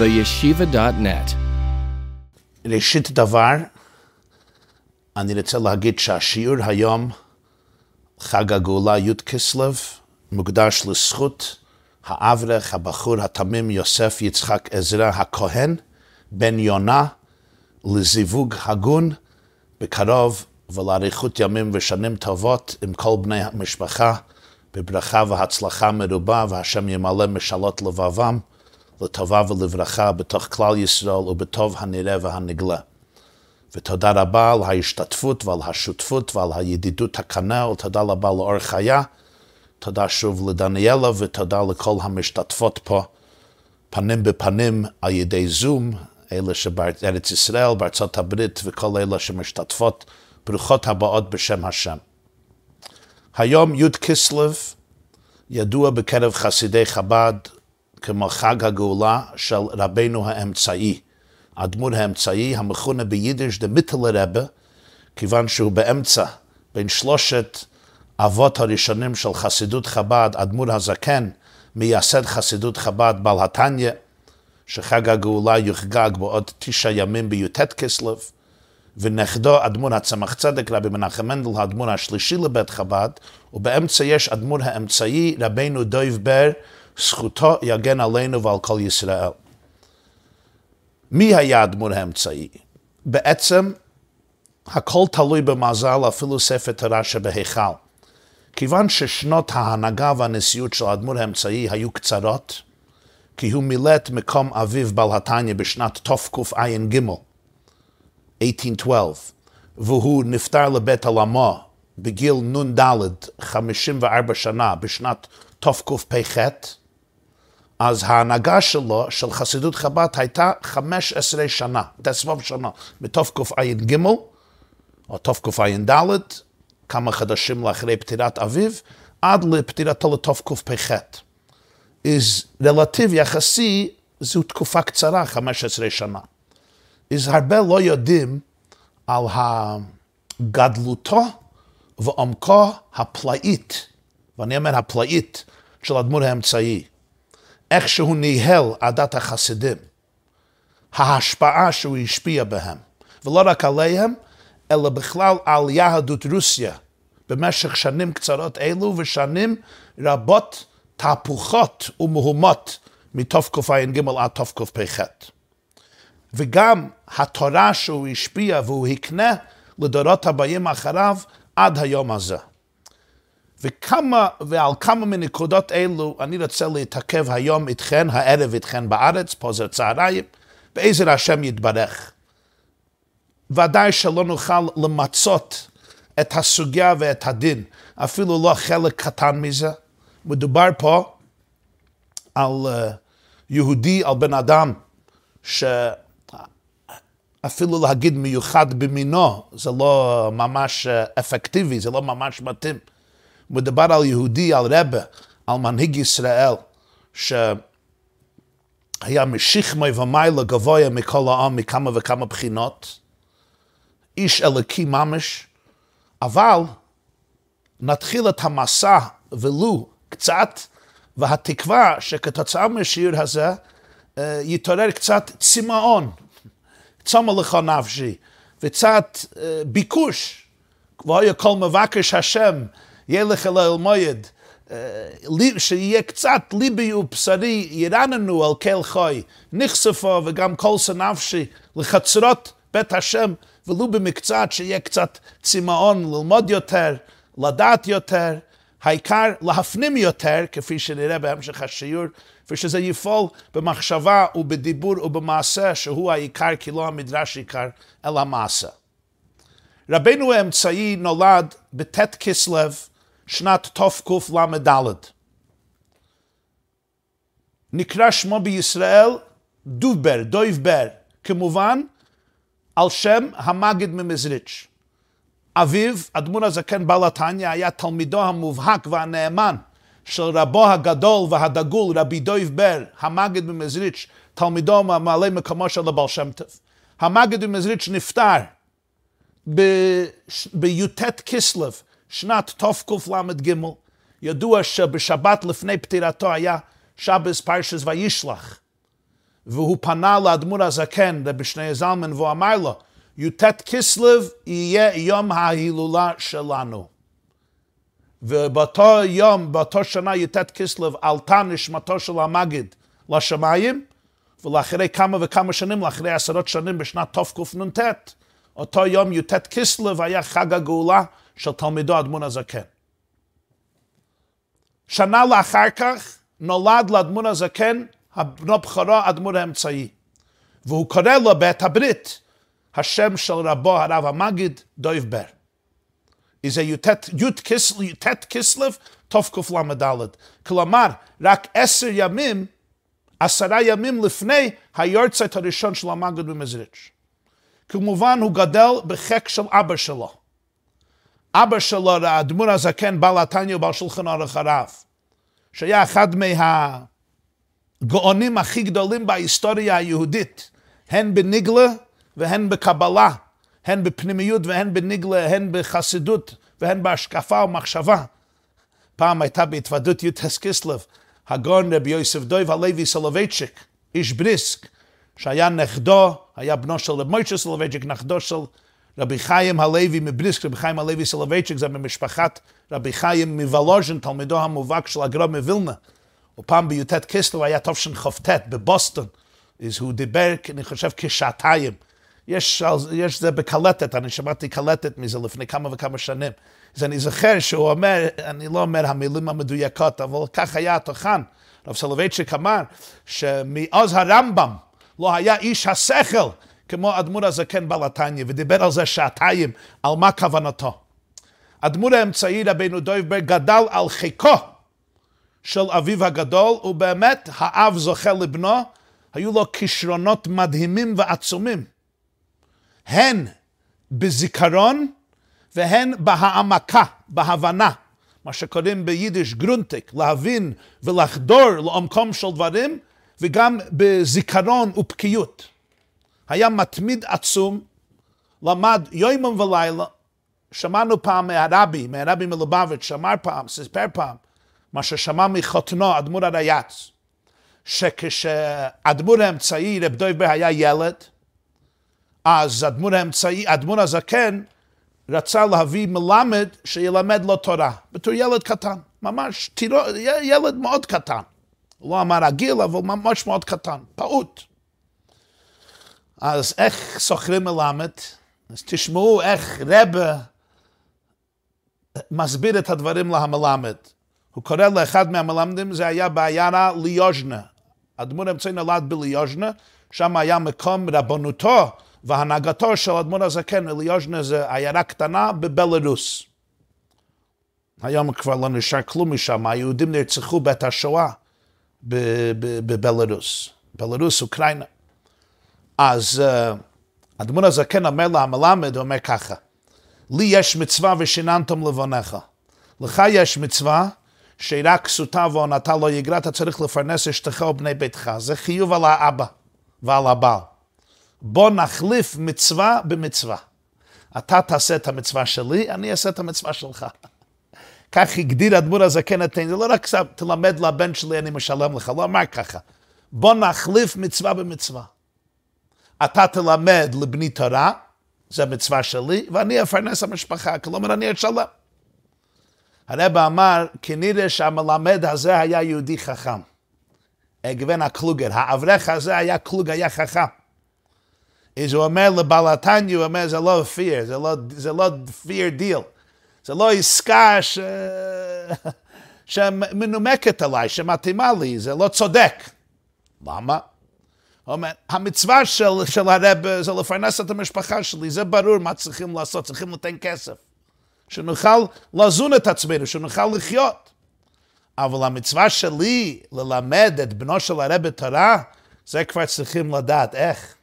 theyeshiva.net. ראשית דבר, אני רוצה להגיד שהשיעור היום, חג הגאולה י' כסלו, מוקדש לזכות האברך, הבחור התמים יוסף יצחק עזרא הכהן, בן יונה, לזיווג הגון בקרוב ולאריכות ימים ושנים טובות עם כל בני המשפחה, בברכה והצלחה מרובה, והשם ימלא משאלות לבבם, לטובה ולברכה בתוך כלל ישראל ובטוב הנראה והנגלה. ותודה רבה על ההשתתפות ועל השותפות ועל הידידות הכנה, ותודה רבה לאור חיה. תודה שוב לדניאלה ותודה לכל המשתתפות פה, פנים בפנים על ידי זום, אלה שבארץ ישראל, בארצות הברית וכל אלה שמשתתפות, ברוכות הבאות בשם השם. היום י' כסלו ידוע בקרב חסידי חב"ד כמו חג הגאולה של רבנו האמצעי, האדמו"ר האמצעי המכונה ביידיש דמיטל רבה, כיוון שהוא באמצע בין שלושת אבות הראשונים של חסידות חב"ד, אדמו"ר הזקן, מייסד חסידות חב"ד בעל התניא, שחג הגאולה יוחגג בעוד תשעה ימים בי"ט כסלו, ונכדו אדמו"ר הצמח צדק, רבי מנחם מנדל, האדמו"ר השלישי לבית חב"ד, ובאמצע יש אדמו"ר האמצעי, רבינו דויב בר, זכותו יגן עלינו ועל כל ישראל. מי היה האדמו"ר האמצעי? בעצם הכל תלוי במזל, אפילו ספר תורה שבהיכל. כיוון ששנות ההנהגה והנשיאות של האדמו"ר האמצעי היו קצרות, כי הוא מילא את מקום אביו בעל התניא בשנת תקע"ג, 1812, והוא נפטר לבית עולמו בגיל נ"ד, 54 שנה, בשנת תקפ"ח, אז ההנהגה שלו, של חסידות חב"ד, הייתה 15 שנה, תסבוב שנה, מתקע"ג, או תקע"ד, כמה חודשים לאחרי פטירת אביו, עד לפטירתו לתקפ"ח. אז רלטיב יחסי, זו תקופה קצרה, 15 שנה. אז הרבה לא יודעים על הגדלותו ועומקו הפלאית, ואני אומר הפלאית, של האדמו"ר האמצעי. איך שהוא ניהל עדת החסידים, ההשפעה שהוא השפיע בהם, ולא רק עליהם, אלא בכלל על יהדות רוסיה במשך שנים קצרות אלו ושנים רבות תהפוכות ומהומות מתקע"ג עד תקפ"ח. וגם התורה שהוא השפיע והוא הקנה לדורות הבאים אחריו עד היום הזה. וכמה, ועל כמה מנקודות אלו אני רוצה להתעכב היום איתכן, הערב איתכן בארץ, פה זה צהריים, בעזר השם יתברך. ודאי שלא נוכל למצות את הסוגיה ואת הדין, אפילו לא חלק קטן מזה. מדובר פה על uh, יהודי, על בן אדם, שאפילו להגיד מיוחד במינו, זה לא ממש אפקטיבי, זה לא ממש מתאים. מדובר על יהודי, על רבה, על מנהיג ישראל, שהיה משכמי ומעלה גבוה מכל העם מכמה וכמה בחינות, איש אלוקי ממש, אבל נתחיל את המסע ולו קצת, והתקווה שכתוצאה מהשיעור הזה יתעורר קצת צמאון, צמא לך נפשי, וקצת ביקוש, והיה כל מבקש השם, ילך אל אלמויד, שיהיה קצת ליבי ובשרי, ירננו על כל חוי, נחשפו וגם כל סנפשי לחצרות בית השם, ולו במקצת שיהיה קצת צמאון ללמוד יותר, לדעת יותר, העיקר להפנים יותר, כפי שנראה בהמשך השיעור, ושזה יפעל במחשבה ובדיבור ובמעשה, שהוא העיקר כי לא המדרש עיקר, אלא המעשה. רבנו האמצעי נולד בט' כסלו, שנת תקל"ד. נקרא שמו בישראל דובר, דויבר, כמובן על שם המגיד ממזריץ'. אביו, אדמו"ר הזקן בעל התניא, היה תלמידו המובהק והנאמן של רבו הגדול והדגול, רבי דויב בר, המגיד ממזריץ', תלמידו ממלא מקומו של הבעל שם טוב. המגיד ממזריץ' נפטר בי"ט כסלו, שנת תקל"ג. ידוע שבשבת לפני פטירתו היה שבס פרשס וישלח. והוא פנה לאדמו"ר הזקן, רבי שני זלמן, והוא אמר לו, י"ט כסלו יהיה יום ההילולה שלנו. ובאותו יום, באותו שנה י"ט כסלו, עלתה נשמתו של המגיד לשמיים, ולאחרי כמה וכמה שנים, לאחרי עשרות שנים בשנת תקנ"ט, אותו יום י"ט כסלו היה חג הגאולה של תלמידו אדמון הזקן. שנה לאחר כך נולד לאדמון הזקן בנו בכורו אדמון האמצעי. והוא קורא לו בעת הברית, השם של רבו הרב המגיד דויב בר. זה י"ט כסלו תקל"ד. כלומר, רק עשר ימים, עשרה ימים לפני היורצייט הראשון של המגיד במזריץ'. כמובן, הוא גדל בחק של אבא שלו. אבא שלו, האדמו"ר הזקן, בעל התניא ובעל שולחן אורך הרב, שהיה אחד מהגאונים הכי גדולים בהיסטוריה היהודית, הן בניגלה והן בקבלה, הן בפנימיות והן בניגלה, הן בחסידות והן בהשקפה ומחשבה. פעם הייתה בהתוודות יוטס קיסלב, הגאון רבי יוסף דויב הלוי סולובייצ'יק, איש בריסק, שהיה נכדו, היה בנו של רב מוישה סולובייצ'יק, נכדו של רבי חיים הלוי מבריסק, רבי חיים הלוי סולובייצ'יק, זה ממשפחת רבי חיים מוולוז'ן, תלמידו המובהק של הגר"א מווילנה. ופעם בי"ט כסלו היה תשכ"ט בבוסטון, אז הוא דיבר, אני חושב, כשעתיים. יש, יש זה בקלטת, אני שמעתי קלטת מזה לפני כמה וכמה שנים. אז אני זוכר שהוא אומר, אני לא אומר המילים המדויקות, אבל כך היה התוכן. רב סולובייצ'יק אמר שמעוז הרמב"ם לא היה איש השכל כמו אדמו"ר הזקן בלתניה, ודיבר על זה שעתיים, על מה כוונתו. אדמו"ר האמצעי רבינו דויבר גדל על חיקו של אביו הגדול, ובאמת האב זוכה לבנו, היו לו כישרונות מדהימים ועצומים. הן בזיכרון והן בהעמקה, בהבנה, מה שקוראים ביידיש גרונטיק, להבין ולחדור לעומקום של דברים, וגם בזיכרון ובקיאות. היה מתמיד עצום, למד יומם ולילה, שמענו פעם מהרבי, מהרבי מלובביץ', שאמר פעם, סיפר פעם, מה ששמע מחותנו, אדמו"ר הרייץ, שכשאדמו"ר האמצעי, רב דויבר היה ילד, אז אדמו"ר האמצעי, אדמו"ר הזקן, רצה להביא מלמד שילמד לו תורה, בתור ילד קטן, ממש, תירו, ילד מאוד קטן. לא אמר הגיל, אבל ממש מאוד קטן, פעוט. אז איך סוחרים מלמד? אז תשמעו איך רבה מסביר את הדברים להמלמד. הוא קורא לאחד מהמלמדים, זה היה בעיירה ליוז'נה. אדמו"ר אמצעי נולד בליוז'נה, שם היה מקום רבנותו והנהגתו של אדמו"ר הזקן, ליוז'נה זה עיירה קטנה בבלרוס. היום כבר לא נשאר כלום משם, היהודים נרצחו בעת השואה בבלרוס. בלרוס, אוקראינה. אז אדמו"ר הזקן אומר למלמד, הוא אומר ככה, לי יש מצווה ושיננתם לבונך. לך יש מצווה שרק כסותה ועונתה לא יגרע, אתה צריך לפרנס אשתך ובני ביתך. זה חיוב על האבא ועל הבעל. בוא נחליף מצווה במצווה. אתה תעשה את המצווה שלי, אני אעשה את המצווה שלך. כך הגדיר אדמו"ר הזקן את זה לא רק תלמד לבן שלי, אני משלם לך, לא אמר ככה. בוא נחליף מצווה במצווה. אתה תלמד לבני תורה, זה מצווה שלי, ואני אפרנס המשפחה, כלומר אני אשלם. הרב אמר, כנראה שהמלמד הזה היה יהודי חכם. געווען א קלוגער, האברך הזה היה קלוג, היה חכם. אז הוא אומר לבעל התניא, הוא אומר, זה לא פיר, זה לא, זה לא fair deal. זה לא עסקה ש... שמנומקת עליי, שמתאימה לי, זה לא צודק. למה? אומר, המצווה של, של הרב זה לפרנס את המשפחה שלי, זה ברור מה צריכים לעשות, צריכים לתת כסף. שנוכל לזון את עצמנו, שנוכל לחיות. אבל המצווה שלי ללמד את בנו של הרב תורה, זה כבר צריכים לדעת איך.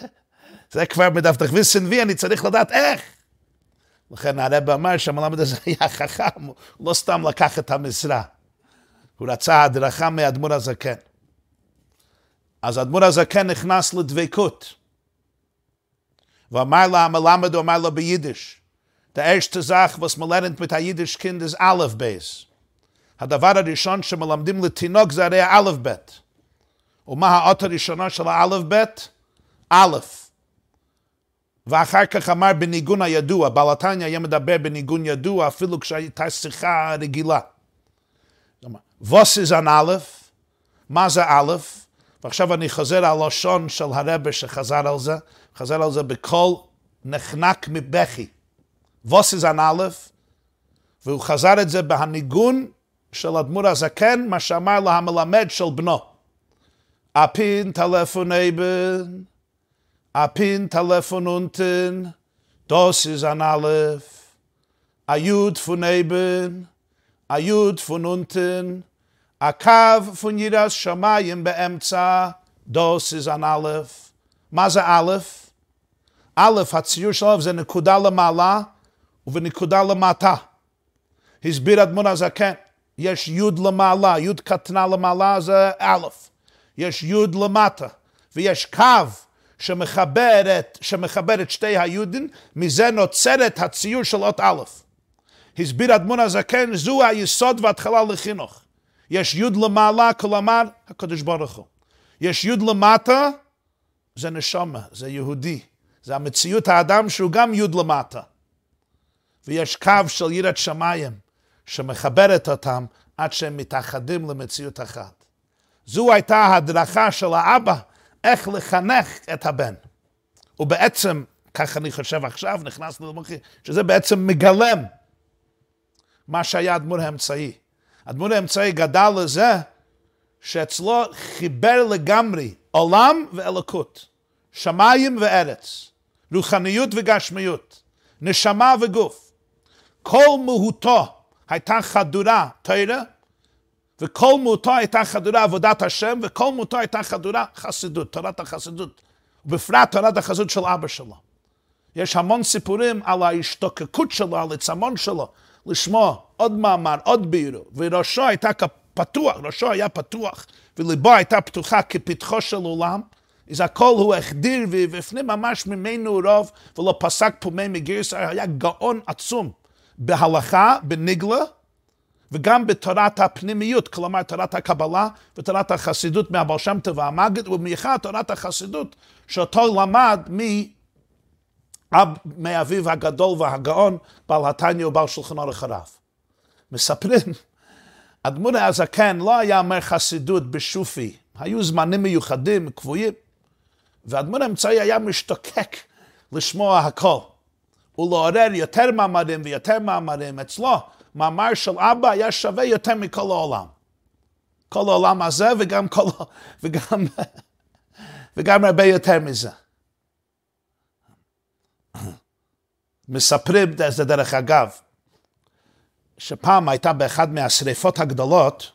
זה כבר מדוותח וסנבי, אני צריך לדעת איך. לכן הרב אמר שהמלמד הזה היה חכם, הוא לא סתם לקח את המשרה. הוא רצה הדרכה מאדמו"ר הזקן. אז אדמו"ר הזקן נכנס לדבקות. ואמר לה המלמד, הוא אמר לו ביידיש, der erste Sach, was man lernt mit jüdisch Kind, ist Aleph Beis. הדבר הראשון שמלמדים לתינוק זה הרי האלף בית. ומה האות הראשונה של האלף בית? א', ואחר כך אמר בניגון הידוע, בעל התניא היה מדבר בניגון ידוע אפילו כשהייתה שיחה רגילה. ווס איזן א', מה זה א', ועכשיו אני חוזר על לשון של הרבה שחזר על זה, חזר על זה בקול נחנק מבכי. ווס איזן א', והוא חזר את זה בהניגון של אדמו"ר הזקן, מה שאמר לה המלמד של בנו. אפין טלפוני בן, אפין טלפון unten, das ist ein Aleph, a Jud von eben, Jud von Yiras Shamayim beemza, das ist ein Aleph. מה זה א'? א', הציור שלו זה נקודה למעלה ובנקודה למטה. הסביר אדמון הזקן, יש יוד למעלה, יוד קטנה למעלה זה א', יש יוד למטה, ויש קו שמחבר את, שמחבר את שתי היודין, מזה נוצרת הציור של אות א'. הסביר אדמון הזקן, זו היסוד וההתחלה לחינוך. יש יוד למעלה, כלומר, הקדוש ברוך הוא. יש יוד למטה, זה נשמה, זה יהודי. זה המציאות האדם שהוא גם יוד למטה. ויש קו של יראת שמיים שמחברת אותם עד שהם מתאחדים למציאות אחת. זו הייתה ההדרכה של האבא איך לחנך את הבן. ובעצם, כך אני חושב עכשיו, נכנס למוחי, שזה בעצם מגלם מה שהיה אדמו"ר האמצעי. אדמו"ר האמצעי גדל לזה שאצלו חיבר לגמרי עולם ואלוקות, שמיים וארץ, רוחניות וגשמיות, נשמה וגוף. כל מהותו הייתה חדורה תרא, וכל מהותו הייתה חדורה עבודת השם, וכל מהותו הייתה חדורה חסידות, תורת החסידות, ובפרט תורת החסידות של אבא שלו. יש המון סיפורים על ההשתוקקות שלו, על הצמון שלו, לשמוע עוד מאמר, עוד בירו, וראשו הייתה פתוח, ראשו היה פתוח, וליבו הייתה פתוחה כפתחו של עולם, אז הכל הוא החדיר והפנים ממש ממנו רוב, ולא פסק פומי מגירס, היה גאון עצום בהלכה, בניגלה, וגם בתורת הפנימיות, כלומר תורת הקבלה ותורת החסידות מהבעל שם טוב והמגד, ובמיוחד תורת החסידות שאותו למד מאב, מאביו הגדול והגאון, בעל התניא ובעל שולחן אורך הרב. מספרים, אדמו"ר הזקן לא היה אומר חסידות בשופי, היו זמנים מיוחדים, קבועים, ואדמו"ר האמצעי היה משתוקק לשמוע הכל, ולעורר יותר מאמרים ויותר מאמרים אצלו. מאמר של אבא היה שווה יותר מכל העולם. כל העולם הזה וגם, כל, וגם, וגם הרבה יותר מזה. מספרים, זה דרך אגב, שפעם הייתה באחד מהשריפות הגדולות,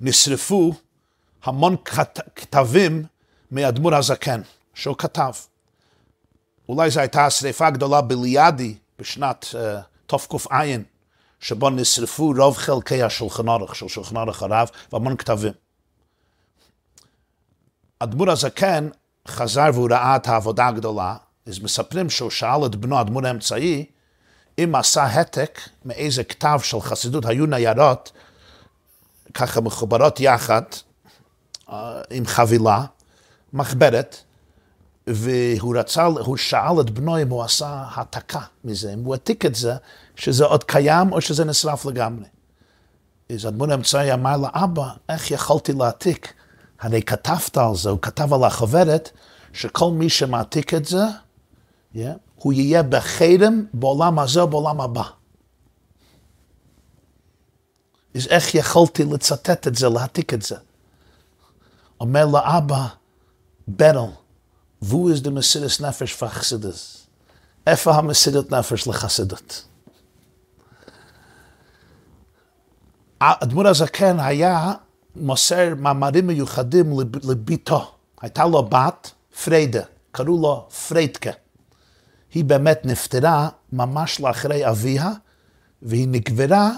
נשרפו המון כתבים מאדמו"ר הזקן, שהוא כתב. אולי זו הייתה השריפה הגדולה בליאדי בשנת uh, תק"ע, שבו נשרפו רוב חלקי השולחן ערוך של שולחן ערוך הרב והמון כתבים. אדמו"ר הזקן חזר והוא ראה את העבודה הגדולה, אז מספרים שהוא שאל את בנו, אדמו"ר האמצעי, אם עשה העתק מאיזה כתב של חסידות, היו ניירות, ככה מחוברות יחד, אה, עם חבילה, מחברת, והוא רצה, הוא שאל את בנו אם הוא עשה העתקה מזה, אם הוא העתיק את זה, שזה עוד קיים או שזה נשרף לגמרי. אז אדמון האמצעי אמר לאבא, איך יכולתי להעתיק? הרי כתבת על זה, הוא כתב על החוברת, שכל מי שמעתיק את זה, yeah, הוא יהיה בחרם בעולם הזה בעולם הבא. אז איך יכולתי לצטט את זה, להעתיק את זה? אומר לאבא, ברל, wo ist der Messias Nefesh für Chassidus? איפה המסירות נפש לחסידות? האדמו"ר הזקן היה מוסר מאמרים מיוחדים לביתו. הייתה לו בת, פריידה, קראו לו פריידקה. היא באמת נפטרה ממש לאחרי אביה, והיא נקברה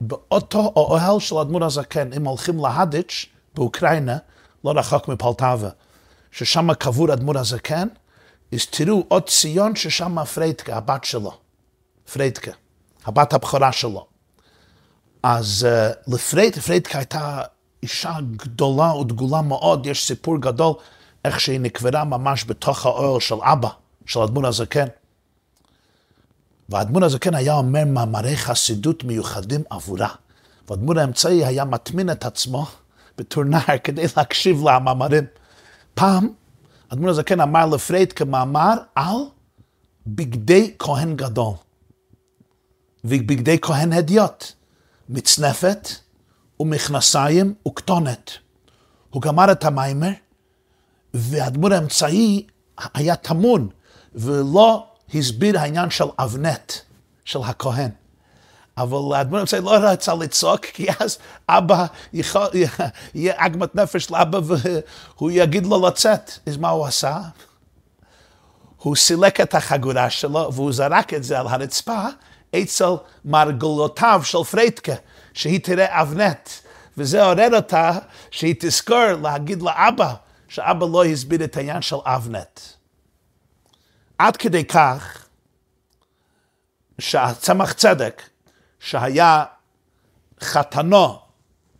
באותו אוהל של האדמו"ר הזקן. אם הולכים להדיץ' באוקראינה, לא רחוק מפלטבה. ששם קבור אדמו"ר הזקן, אז תראו עוד ציון ששם פריידקה, הבת שלו, פריידקה, הבת הבכורה שלו. אז uh, לפרייד, פריידקה הייתה אישה גדולה ודגולה מאוד, יש סיפור גדול איך שהיא נקברה ממש בתוך האוהל של אבא, של אדמו"ר הזקן. והאדמו"ר הזקן היה אומר מאמרי חסידות מיוחדים עבורה. והאדמו"ר האמצעי היה מטמין את עצמו בתור נער כדי להקשיב למאמרים. פעם, אדמו"ר הזקן אמר לפרייד כמאמר על בגדי כהן גדול. ובגדי כהן הדיוט. מצנפת ומכנסיים וכתונת. הוא גמר את המיימר, והדמות האמצעי היה טמון, ולא הסביר העניין של אבנט, של הכהן. אבל הדמות האמצעי לא רצה לצעוק, כי אז אבא יכול, יהיה עגמת נפש לאבא והוא יגיד לו לצאת. אז מה הוא עשה? הוא סילק את החגורה שלו והוא זרק את זה על הרצפה אצל מרגלותיו של פרייטקה, שהיא תראה אבנט. וזה עורר אותה שהיא תזכור להגיד לאבא שאבא לא הסביר את העניין של אבנט. עד כדי כך שהצמח צדק, שהיה חתנו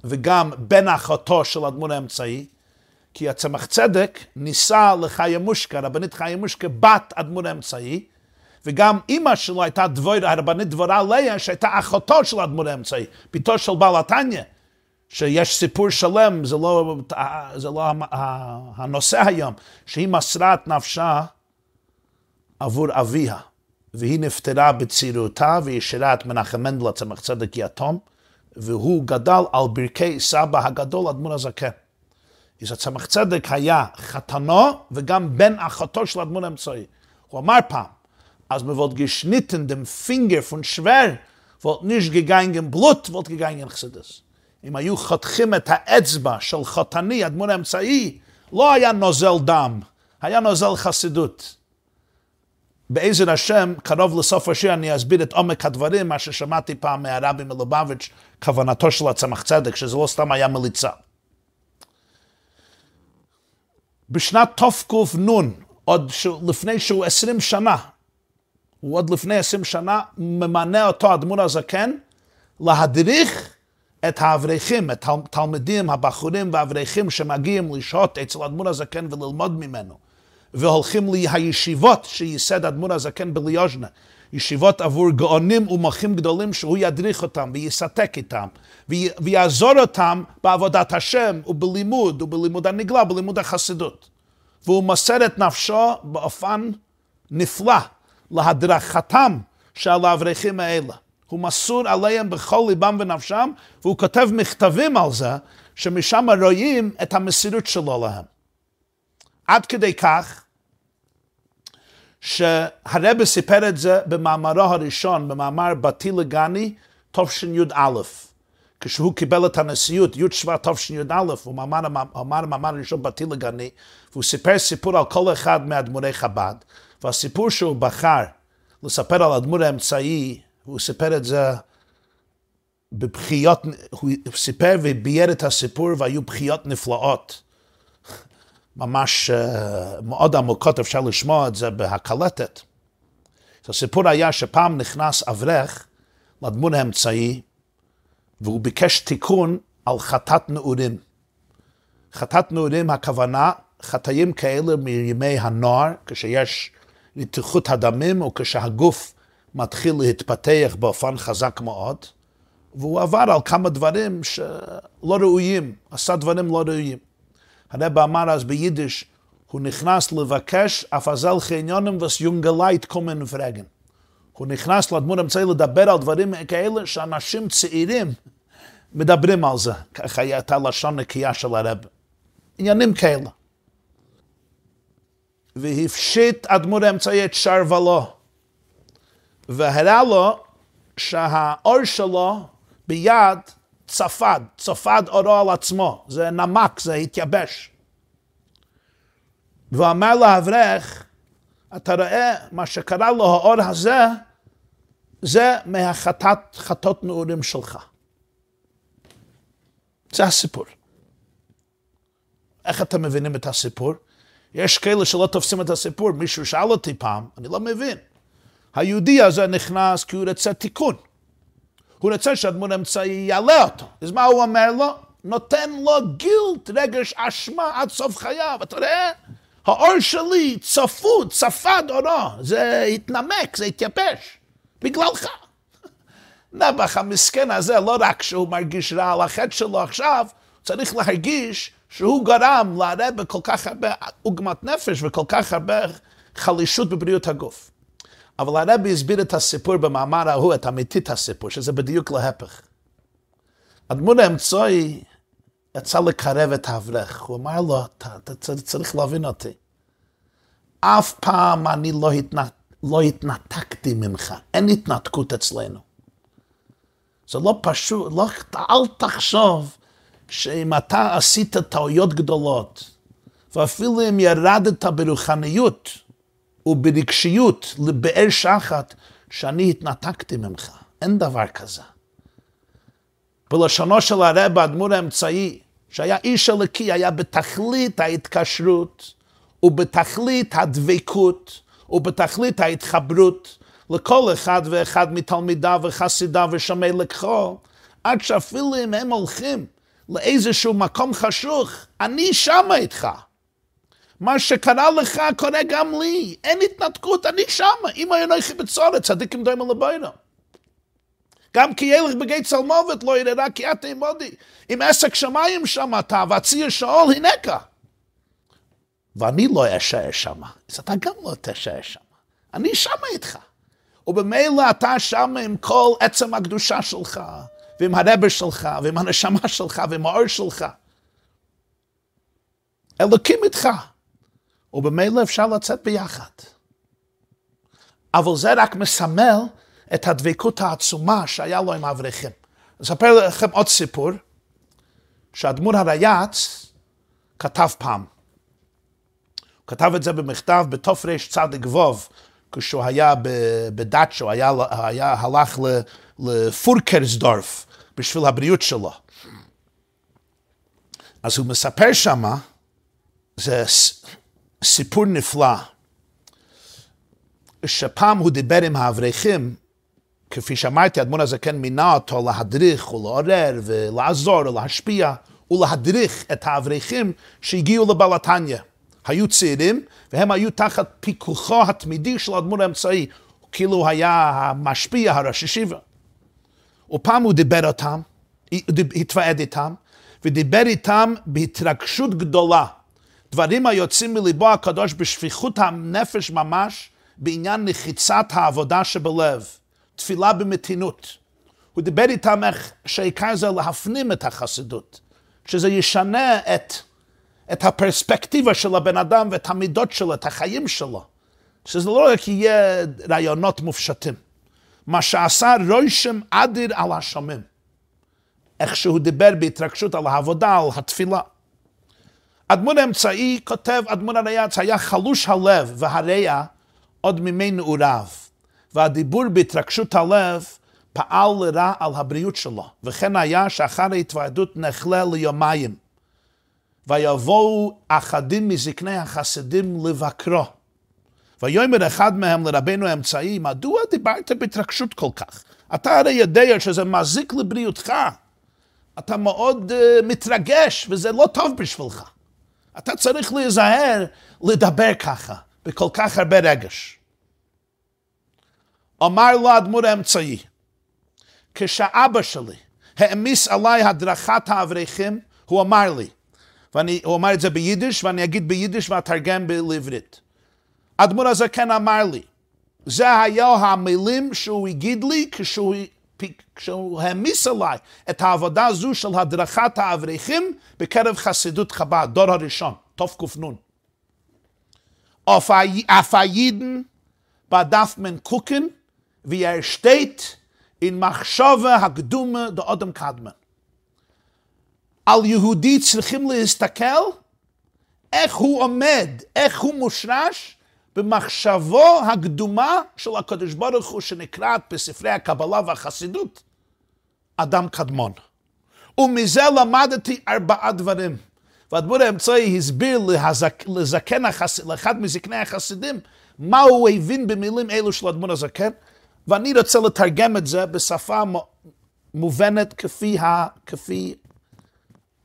וגם בן אחותו של אדמון האמצעי, כי הצמח צדק נישא לחיה מושקה, רבנית חיה מושקה, בת אדמון האמצעי, וגם אימא שלו הייתה דבור, הרבנית דבורה לאה, שהייתה אחותו של אדמון האמצעי, בתו של בעל התניא. שיש סיפור שלם, זה לא, זה לא הנושא היום, שהיא מסרה את נפשה עבור אביה, והיא נפטרה בצעירותה והשאירה את מנחם מנדל הצמח צדק יתום, והוא גדל על ברכי סבא הגדול אדמון הזקן. אז הצמח צדק היה חתנו וגם בן אחותו של אדמון האמצעי. הוא אמר פעם, אז mir wollt geschnitten dem Finger von schwer, wollt nicht gegangen Blut, wollt gegangen Chassidus. אם היו חותכים את האצבע של חותני, אדמון האמצעי, לא היה נוזל דם, היה נוזל חסידות. בעזר השם, קרוב לסוף השיר, אני אסביר את עומק הדברים, מה ששמעתי פעם מהרבי מלובביץ', כוונתו של הצמח צדק, שזה לא סתם היה מליצה. בשנת תקנ"ן, עוד לפני שהוא עשרים שנה, הוא עוד לפני עשרים שנה ממנה אותו אדמו"ר הזקן להדריך את האברכים, את התלמידים, הבחורים והאברכים שמגיעים לשהות אצל אדמו"ר הזקן וללמוד ממנו. והולכים לישיבות שייסד אדמו"ר הזקן בליוז'נה. ישיבות עבור גאונים ומוחים גדולים שהוא ידריך אותם ויסתק איתם ויעזור אותם בעבודת השם ובלימוד ובלימוד הנגלה, בלימוד החסידות. והוא מוסר את נפשו באופן נפלא להדרכתם של האברכים האלה. הוא מסור עליהם בכל ליבם ונפשם, והוא כותב מכתבים על זה, שמשם רואים את המסירות שלו להם. עד כדי כך, שהרבא סיפר את זה במאמרו הראשון, במאמר בתי לגני, תשי"א. כשהוא קיבל את הנשיאות, י' שבט תשי"א, הוא אמר מאמר ראשון בתי לגני, והוא סיפר סיפור על כל אחד מאדמו"רי חב"ד, והסיפור שהוא בחר לספר על אדמו"ר האמצעי, הוא סיפר את זה בבחיות, הוא סיפר ובייר את הסיפור והיו בחיות נפלאות. ממש uh, מאוד עמוקות, אפשר לשמוע את זה בהקלטת. הסיפור היה שפעם נכנס אברך לאדמו"ר האמצעי, והוא ביקש תיקון על חטאת נעורים. חטאת נעורים הכוונה חטאים כאלה מימי הנוער, כשיש רתיחות הדמים, או כשהגוף מתחיל להתפתח באופן חזק מאוד, והוא עבר על כמה דברים שלא ראויים, עשה דברים לא ראויים. הרב אמר אז ביידיש, הוא נכנס לבקש אפזל חניונים וסיונגלייט קומן פרגן. הוא נכנס לאדמו"ר האמצעי לדבר על דברים כאלה שאנשים צעירים מדברים על זה, ככה הייתה לשון נקייה של הרב. עניינים כאלה. והפשיט אדמו"ר האמצעי את שרוולו, והראה לו שהאור שלו ביד צפד, צפד אורו על עצמו, זה נמק, זה התייבש. והוא אמר לאברך, אתה רואה, מה שקרה לו האור הזה, זה מהחטאת חטאות נעורים שלך. זה הסיפור. איך אתם מבינים את הסיפור? יש כאלה שלא תופסים את הסיפור, מישהו שאל אותי פעם, אני לא מבין. היהודי הזה נכנס כי הוא רוצה תיקון. הוא רוצה שהדמות האמצעי יעלה אותו. אז מה הוא אומר לו? נותן לו גילט, רגש אשמה עד סוף חייו. אתה רואה? האור שלי צפו, צפד אורו, זה התנמק, זה התייבש, בגללך. נבח המסכן הזה, לא רק שהוא מרגיש רע על החטא שלו עכשיו, צריך להרגיש שהוא גרם להרבה כל כך הרבה עוגמת נפש וכל כך הרבה חלישות בבריאות הגוף. אבל הרבי הסביר את הסיפור במאמר ההוא, את אמיתית הסיפור, שזה בדיוק להפך. אדמון האמצעי יצא לקרב את האברך, הוא אמר לו, אתה, אתה צריך להבין אותי. אף פעם אני לא, התנת, לא התנתקתי ממך, אין התנתקות אצלנו. זה לא פשוט, לא, אל תחשוב שאם אתה עשית טעויות גדולות, ואפילו אם ירדת ברוחניות וברגשיות לבאר שחת, שאני התנתקתי ממך. אין דבר כזה. בלשונו של הרב, האדמו"ר האמצעי, שהיה איש אלוקי, היה בתכלית ההתקשרות ובתכלית הדבקות ובתכלית ההתחברות לכל אחד ואחד מתלמידיו וחסידיו ושומעי לקחו, עד שאפילו אם הם הולכים לאיזשהו מקום חשוך, אני שמה איתך. מה שקרה לך קורה גם לי. אין התנתקות, אני שמה. אם היה נכי בצורת, צדיקים דומה לבוינו. גם כי ילך בגי צלמובת לא יראה כי את תעמודי. אם עסק שמיים שם אתה, והציר שאול הנקה. ואני לא אשאר שם. אז אתה גם לא תשאר שם. אני שמה איתך. ובמילא אתה שם עם כל עצם הקדושה שלך, ועם הרבר שלך, ועם הנשמה שלך, ועם האור שלך. אלוקים איתך. ובמילא אפשר לצאת ביחד. אבל זה רק מסמל את הדבקות העצומה שהיה לו עם האברכים. אספר לכם עוד סיפור, שהאדמו"ר הרייץ כתב פעם. הוא כתב את זה במכתב בתרצ"ו, כשהוא היה בדאצ'ו, היה, היה, הלך לפורקרסדורף בשביל הבריאות שלו. אז הוא מספר שמה, זה סיפור נפלא, שפעם הוא דיבר עם האברכים, כפי שאמרתי, האדמון הזה כן מינה אותו להדריך ולעורר ולעזור ולהשפיע ולהדריך את האברכים שהגיעו לבלתניה. היו צעירים, והם היו תחת פיקוחו התמידי של האדמון האמצעי, כאילו הוא היה המשפיע, הראש ישיבה. ופעם הוא דיבר אותם, התוועד איתם, ודיבר איתם בהתרגשות גדולה. דברים היוצאים מליבו הקדוש בשפיכות הנפש ממש, בעניין נחיצת העבודה שבלב, תפילה במתינות. הוא דיבר איתם איך שהעיקר זה להפנים את החסידות, שזה ישנה את, את הפרספקטיבה של הבן אדם ואת המידות שלו, את החיים שלו. שזה לא רק יהיה רעיונות מופשטים. מה שעשה רוישם אדיר על השומם. איך שהוא דיבר בהתרגשות על העבודה, על התפילה. אדמון האמצעי כותב, אדמון הריאץ היה חלוש הלב והריאה עוד מימי נעוריו, והדיבור בהתרגשות הלב פעל לרע על הבריאות שלו, וכן היה שאחר ההתוועדות נחלה ליומיים, ויבואו אחדים מזקני החסידים לבקרו. ויאמר אחד מהם לרבנו האמצעי, מדוע דיברת בהתרגשות כל כך? אתה הרי יודע שזה מזיק לבריאותך. אתה מאוד uh, מתרגש, וזה לא טוב בשבילך. אתה צריך להיזהר לדבר ככה, בכל כך הרבה רגש. אמר לו האדמו"ר האמצעי, כשאבא שלי העמיס עליי הדרכת האברכים, הוא אמר לי, והוא אמר את זה ביידיש, ואני אגיד ביידיש ואתרגם לעברית. האדמו"ר הזה כן אמר לי, זה היה המילים שהוא הגיד לי כשהוא כשהוא העמיס עליי את העבודה הזו של הדרכת האברכים בקרב חסידות חב"ד, דור הראשון, תק"נ. אף היידן בדף מן קוקן, וירשתית אין מחשבה הקדומה דאודם קדמן. על יהודי צריכים להסתכל איך הוא עומד, איך הוא מושרש במחשבו הקדומה של הקדוש ברוך הוא שנקראת בספרי הקבלה והחסידות אדם קדמון. ומזה למדתי ארבעה דברים. והדבור האמצעי הסביר להזק, לזקן החסיד, לאחד מזקני החסידים מה הוא הבין במילים אלו של אדמון הזקן, ואני רוצה לתרגם את זה בשפה מובנת כפי, ה, כפי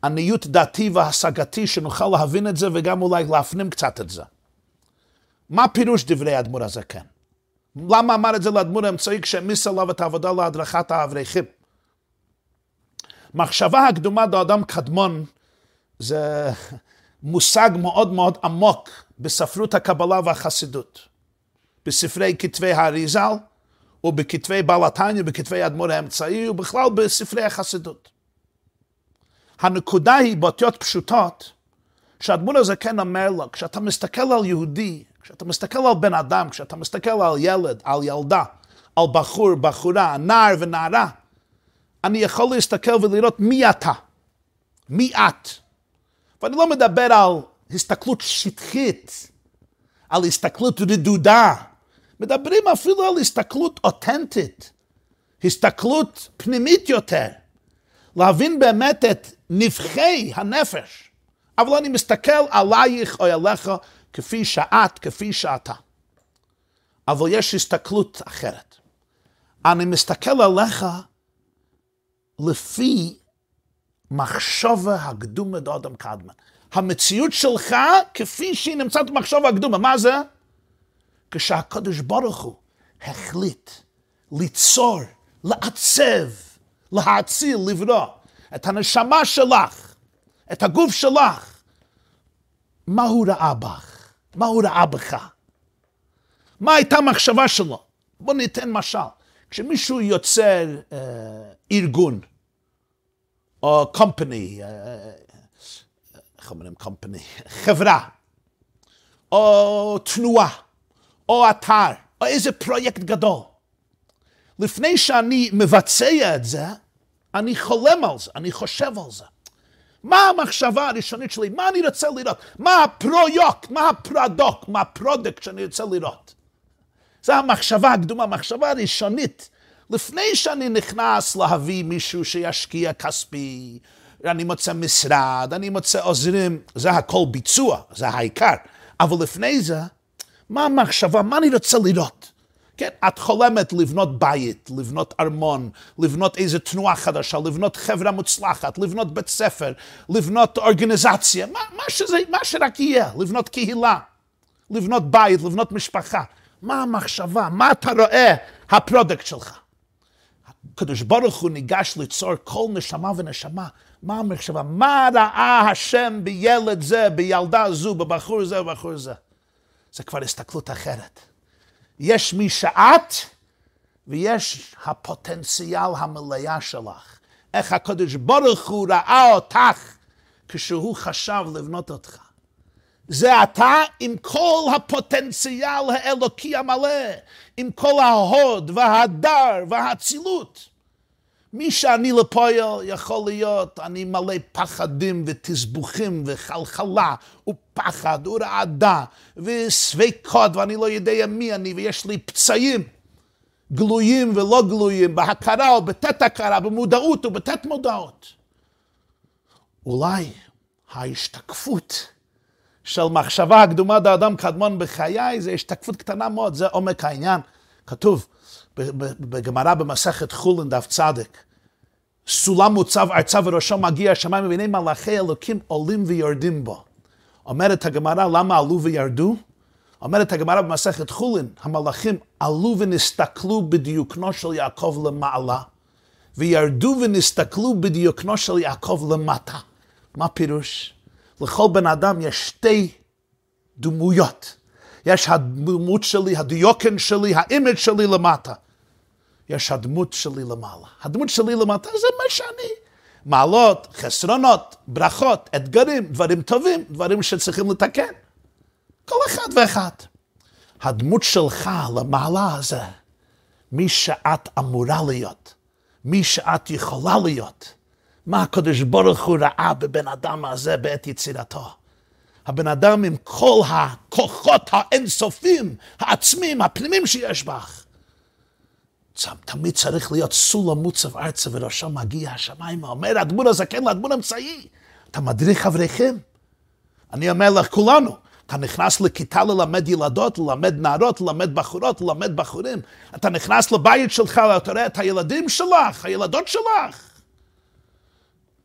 עניות דעתי והשגתי, שנוכל להבין את זה וגם אולי להפנים קצת את זה. מה פירוש דברי האדמו"ר הזקן? למה אמר את זה לאדמו"ר האמצעי כשהעמיס עליו את העבודה להדרכת האברכים? מחשבה הקדומה באדם קדמון זה מושג מאוד מאוד עמוק בספרות הקבלה והחסידות. בספרי כתבי האריזל, ובכתבי בעל התניא, בכתבי האדמו"ר האמצעי, ובכלל בספרי החסידות. הנקודה היא באותיות פשוטות, שהאדמו"ר הזה כן אומר לו, כשאתה מסתכל על יהודי, כשאתה מסתכל על בן אדם, כשאתה מסתכל על ילד, על ילדה, על בחור, בחורה, נער ונערה, אני יכול להסתכל ולראות מי אתה, מי את. ואני לא מדבר על הסתכלות שטחית, על הסתכלות רדודה, מדברים אפילו על הסתכלות אותנטית, הסתכלות פנימית יותר, להבין באמת את נבחי הנפש. אבל אני מסתכל עלייך או עליך כפי שאת, כפי שאתה. אבל יש הסתכלות אחרת. אני מסתכל עליך לפי מחשבה הקדומה דאדם קדמן. המציאות שלך כפי שהיא נמצאת במחשבה הקדומה. מה זה? כשהקדוש ברוך הוא החליט ליצור, לעצב, להאציל, לברוא את הנשמה שלך, את הגוף שלך, מה הוא ראה בך? מה הוא ראה בך? מה הייתה המחשבה שלו? בואו ניתן משל. כשמישהו יוצר אה, ארגון, או company, אה, אה, איך אומרים company? חברה, או תנועה, או אתר, או איזה פרויקט גדול. לפני שאני מבצע את זה, אני חולם על זה, אני חושב על זה. מה המחשבה הראשונית שלי? מה אני רוצה לראות? מה הפרויקט? מה ה product? מה ה product שאני רוצה לראות? זו המחשבה הקדומה, המחשבה הראשונית. לפני שאני נכנס להביא מישהו שישקיע כספי, אני מוצא משרד, אני מוצא עוזרים, זה הכל ביצוע, זה העיקר. אבל לפני זה, מה המחשבה? מה אני רוצה לראות? כן, את חולמת לבנות בית, לבנות ארמון, לבנות איזו תנועה חדשה, לבנות חברה מוצלחת, לבנות בית ספר, לבנות אורגניזציה, מה, מה, שזה, מה שרק יהיה, לבנות קהילה, לבנות בית, לבנות משפחה. מה המחשבה? מה אתה רואה ה product שלך? הקדוש ברוך הוא ניגש ליצור כל נשמה ונשמה. מה המחשבה? מה ראה השם בילד זה, בילדה זו, בבחור זה ובחור זה? זה כבר הסתכלות אחרת. יש מי שאת, ויש הפוטנציאל המלאה שלך. איך הקדוש ברוך הוא ראה אותך כשהוא חשב לבנות אותך. זה אתה עם כל הפוטנציאל האלוקי המלא, עם כל ההוד וההדר והאצילות. מי שאני לפועל יכול להיות, אני מלא פחדים ותסבוכים וחלחלה ופחד ורעדה וספקות ואני לא יודע מי אני ויש לי פצעים גלויים ולא גלויים, בהכרה או בתת הכרה, במודעות ובתת מודעות. אולי ההשתקפות של מחשבה הקדומה לאדם קדמון בחיי זה השתקפות קטנה מאוד, זה עומק העניין. כתוב בגמרא במסכת חולין דף צדק, סולם מוצב ארצה וראשו מגיע השמיים והנה מלאכי אלוקים עולים ויורדים בו. אומרת הגמרא למה עלו וירדו? אומרת הגמרא במסכת חולין, המלאכים עלו ונסתכלו בדיוקנו של יעקב למעלה, וירדו ונסתכלו בדיוקנו של יעקב למטה. מה פירוש? לכל בן אדם יש שתי דמויות. יש הדמות שלי, הדיוקן שלי, האימג' שלי למטה. יש הדמות שלי למעלה. הדמות שלי למטה זה מה שאני. מעלות, חסרונות, ברכות, אתגרים, דברים טובים, דברים שצריכים לתקן. כל אחד ואחד. הדמות שלך למעלה זה מי שאת אמורה להיות, מי שאת יכולה להיות. מה הקדוש ברוך הוא ראה בבן אדם הזה בעת יצירתו. הבן אדם עם כל הכוחות האינסופים, העצמיים, הפנימיים שיש בך. תמיד צריך להיות סולם מוצב ארצה וראשו מגיע השמיימה. אומר הדמון הזקן לאדמון אמצעי, אתה מדריך חבריכם? אני אומר לך, כולנו, אתה נכנס לכיתה ללמד ילדות, ללמד נערות, ללמד בחורות, ללמד בחורים. אתה נכנס לבית שלך, ואתה רואה את הילדים שלך, הילדות שלך.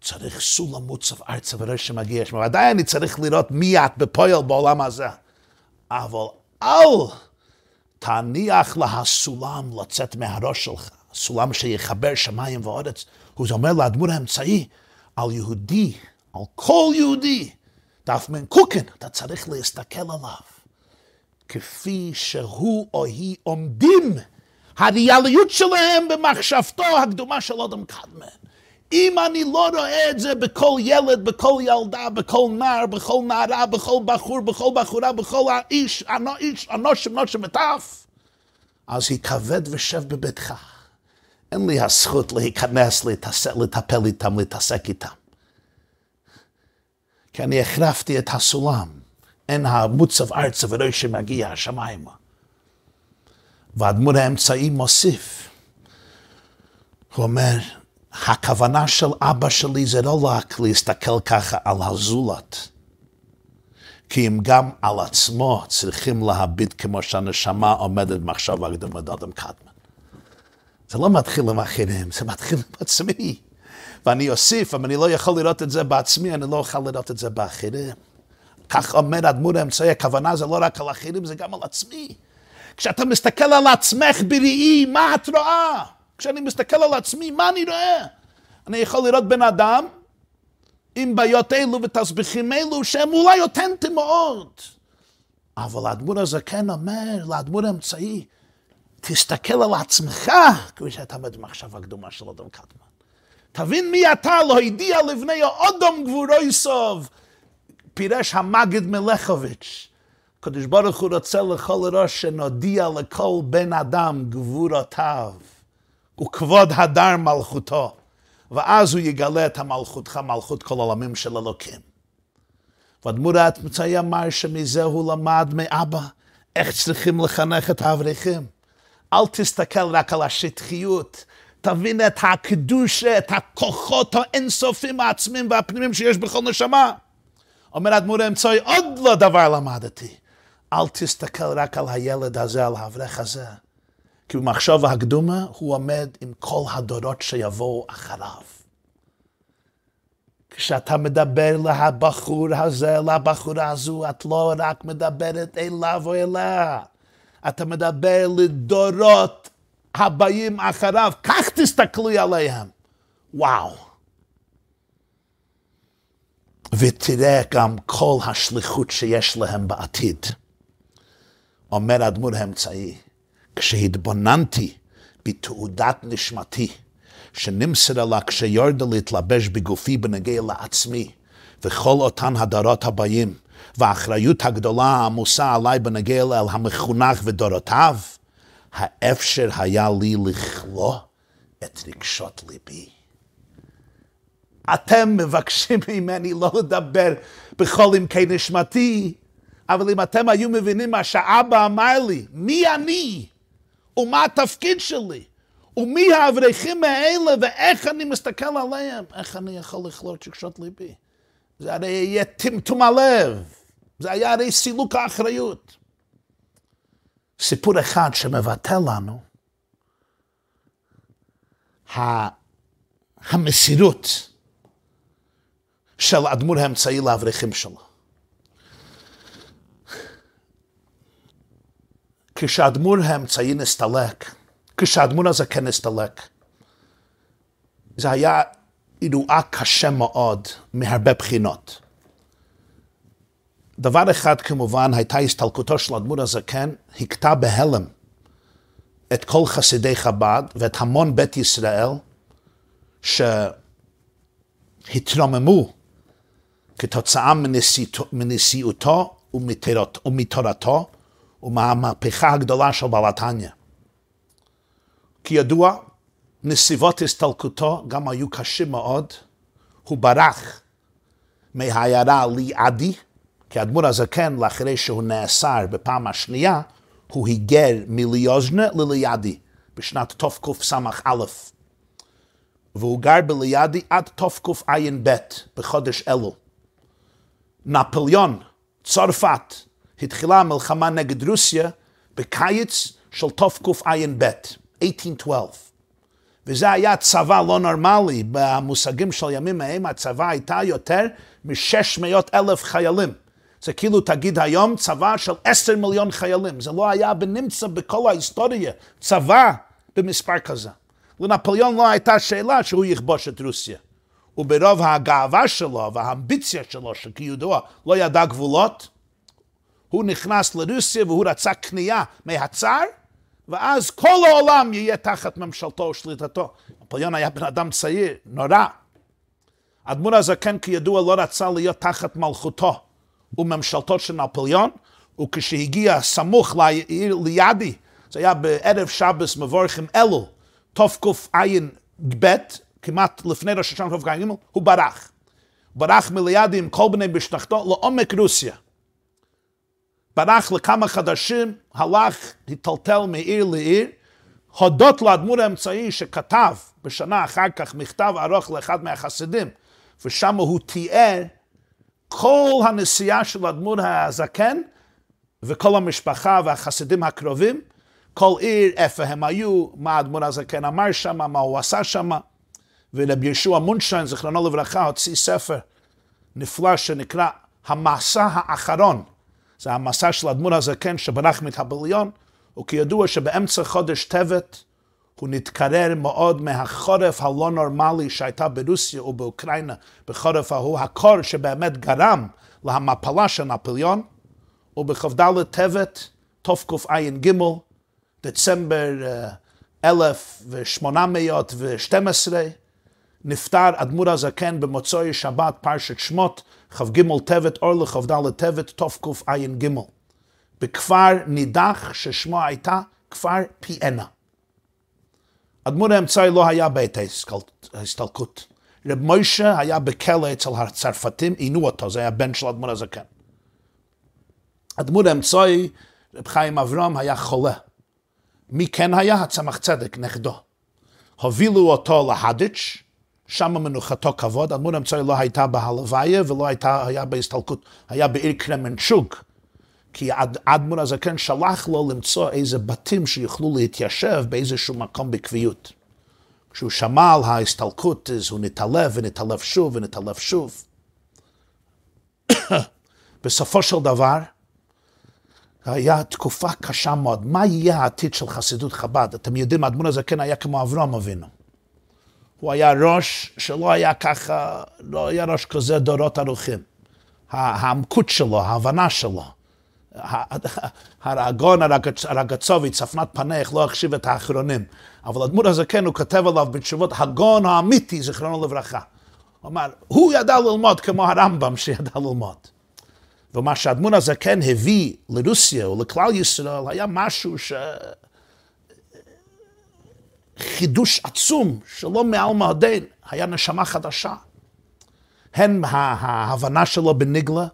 צריך סולם מוצב ארצה ולא שמגיע שמה. ודאי אני צריך לראות מי את בפועל בעולם הזה. אבל אל תניח להסולם לצאת מהראש שלך, סולם שיחבר שמיים וארץ. הוא אומר לאדמו"ר האמצעי, על יהודי, על כל יהודי, דף מן קוקן, אתה צריך להסתכל עליו. כפי שהוא או היא עומדים, הריאליות שלהם במחשבתו הקדומה של אדם קדמן. אם אני לא רואה את זה בכל ילד, בכל ילדה, בכל נער, בכל נערה, בכל בחור, בכל בחורה, בכל איש, איש, אנושים, נושים וטף, אז כבד ושב בביתך. אין לי הזכות להיכנס, לטפל איתם, להתעסק איתם. כי אני החרפתי את הסולם. אין המוצב ארצה ולא שמגיע השמיימה. והאדמו"ר האמצעי מוסיף. הוא אומר, הכוונה של אבא שלי זה לא רק להסתכל ככה על הזולת, כי אם גם על עצמו צריכים להביט כמו שהנשמה עומדת במחשבה קדומת אדם קדמן. זה לא מתחיל עם אחרים, זה מתחיל עם עצמי. ואני אוסיף, אם אני לא יכול לראות את זה בעצמי, אני לא אוכל לראות את זה באחרים. כך אומר הדמות האמצעי, הכוונה זה לא רק על אחרים, זה גם על עצמי. כשאתה מסתכל על עצמך בראי, מה את רואה? כשאני מסתכל על עצמי, מה אני רואה? אני יכול לראות בן אדם עם בעיות אלו ותסביכים אלו שהם אולי אותנטיים מאוד. אבל האדמו"ר הזקן אומר לאדמו"ר האמצעי, תסתכל על עצמך, כפי שאתה במחשבה קדומה של אדם קדמן. תבין מי אתה, לא הדיע לבני האודום גבורוי סוב. פירש המגיד מלכוביץ'. הקדוש ברוך הוא רוצה לכל ראש שנודיע לכל בן אדם גבורותיו וכבוד הדר מלכותו. ואז הוא יגלה את המלכותך, מלכות כל העולמים של אלוקים. ואדמו"ר מצאי אמר שמזה הוא למד מאבא איך צריכים לחנך את האברכים. אל תסתכל רק על השטחיות, תבין את הקדושה, את הכוחות האינסופים העצמיים והפנימיים שיש בכל נשמה. אומר אדמו"ר אמצעי, עוד לא דבר למדתי. אל תסתכל רק על הילד הזה, על האברך הזה. כי במחשב הקדומה הוא עומד עם כל הדורות שיבואו אחריו. כשאתה מדבר לבחור הזה, לבחורה הזו, את לא רק מדברת אליו או אליה. אתה מדבר לדורות הבאים אחריו, כך תסתכלי עליהם. וואו. ותראה גם כל השליחות שיש להם בעתיד. אומר האדמו"ר האמצעי, כשהתבוננתי בתעודת נשמתי, שנמסרה לה כשיורדה להתלבש בגופי בנגיע לעצמי, וכל אותן הדורות הבאים, והאחריות הגדולה העמוסה עליי בנגיע אל המחונך ודורותיו, האפשר היה לי לכלוא את רגשות ליבי. אתם מבקשים ממני לא לדבר בכל עמקי נשמתי, אבל אם אתם היו מבינים מה שאבא אמר לי, מי אני ומה התפקיד שלי, ומי האברכים האלה ואיך אני מסתכל עליהם, איך אני יכול לכלוא את רגשות ליבי? זה הרי יהיה טמטום הלב, זה היה הרי סילוק האחריות. סיפור אחד שמבטא לנו המסירות של האדמו"ר האמצעי לאברכים שלו. כשהאדמו"ר האמצעי נסתלק, כשהאדמו"ר הזה כן נסתלק, זה היה אירוע קשה מאוד מהרבה בחינות. דבר אחד כמובן, הייתה הסתלקותו של האדמו"ר הזקן, הכתה בהלם את כל חסידי חב"ד ואת המון בית ישראל שהתרוממו כתוצאה מנשיאותו ומתורתו ומהמהפכה הגדולה של בעלתניא. כידוע, נסיבות הסתלקותו גם היו קשים מאוד. הוא ברח מהעיירה ליעדי, כי האדמו"ר הזקן, לאחרי שהוא נאסר בפעם השנייה, הוא היגר מליוזנה לליעדי בשנת תקס"א. והוא גר בליעדי עד תקע"ב בחודש אלו. נפוליאון, צרפת, התחילה המלחמה נגד רוסיה בקיץ של תקע"ב, 1812. וזה היה צבא לא נורמלי, במושגים של ימים ההם הצבא הייתה יותר מ-600 אלף חיילים. זה כאילו תגיד היום צבא של 10 מיליון חיילים, זה לא היה בנמצא בכל ההיסטוריה, צבא במספר כזה. לנפוליאון לא הייתה שאלה שהוא יכבוש את רוסיה. וברוב הגאווה שלו והאמביציה שלו, שכידוע לא ידע גבולות, הוא נכנס לרוסיה והוא רצה כניעה מהצאר, ואז כל העולם יהיה תחת ממשלתו ושליטתו. נפוליאון היה בן אדם צעיר, נורא. אדמו"ר הזקן כידוע לא רצה להיות תחת מלכותו וממשלתו של נפוליאון, וכשהגיע סמוך לעיר לידי, זה היה בערב שבס מבורכים אלול, תקע"ב, כמעט לפני ראש השנה תקע"ג, הוא ברח. ברח מלידי עם כל בני משפחתו לעומק רוסיה. ברח לכמה חדשים, הלך, היטלטל מעיר לעיר, הודות לאדמו"ר האמצעי שכתב בשנה אחר כך מכתב ארוך לאחד מהחסידים, ושם הוא תיאר כל הנסיעה של האדמו"ר הזקן וכל המשפחה והחסידים הקרובים, כל עיר, איפה הם היו, מה האדמו"ר הזקן אמר שם, מה הוא עשה שם. ורבי ישוע מונשיין, זיכרונו לברכה, הוציא ספר נפלא שנקרא המסע האחרון. זה המסע של האדמו"ר הזקן שברח מתבליון, וכידוע שבאמצע חודש טבת הוא נתקרר מאוד מהחורף הלא נורמלי שהייתה ברוסיה ובאוקראינה, בחורף ההוא, הקור שבאמת גרם להמפלה של נפוליאון, ובכ"ד טבת, תקע"ג, דצמבר 1812, נפטר אדמו"ר הזקן במוצאי שבת פרשת שמות, כ"ג טבת אור לכ"ד טבת תקע"ג, בכפר נידח ששמו הייתה כפר פיאנה. אדמו"ר האמצעי לא היה בעת ההסתלקות. רב מוישה היה בכלא אצל הצרפתים, עינו אותו, זה היה בן של אדמו"ר הזקן. אדמו"ר האמצעי, רב חיים אברהם, היה חולה. מי כן היה? הצמח צדק, נכדו. הובילו אותו להדיץ', שם מנוחתו כבוד, אדמו"ר האמצעי לא הייתה בהלוויה ולא הייתה, היה בהסתלקות, היה בעיר קרמנצ'וג. כי האדמו"ר הזקן שלח לו למצוא איזה בתים שיוכלו להתיישב באיזשהו מקום בקביעות. כשהוא שמע על ההסתלקות, אז הוא נתעלף ונתעלף שוב ונתעלף שוב. בסופו של דבר, היה תקופה קשה מאוד. מה יהיה העתיד של חסידות חב"ד? אתם יודעים, האדמו"ר הזקן היה כמו אברהם אבינו. הוא היה ראש שלא היה ככה, לא היה ראש כזה דורות ארוכים. העמקות שלו, ההבנה שלו. הגאון הרגצובי, צפנת פניך, לא החשיב את האחרונים. אבל הדמות הזה כן, הוא כותב עליו בתשובות, הגאון האמיתי, זיכרונו לברכה. הוא אמר, הוא ידע ללמוד כמו הרמב"ם שידע ללמוד. ומה שהדמות הזה כן הביא לרוסיה ולכלל ישראל, היה משהו ש... חידוש עצום שלא מעל מועדן, היה נשמה חדשה. הן ההבנה שלו בניגלה,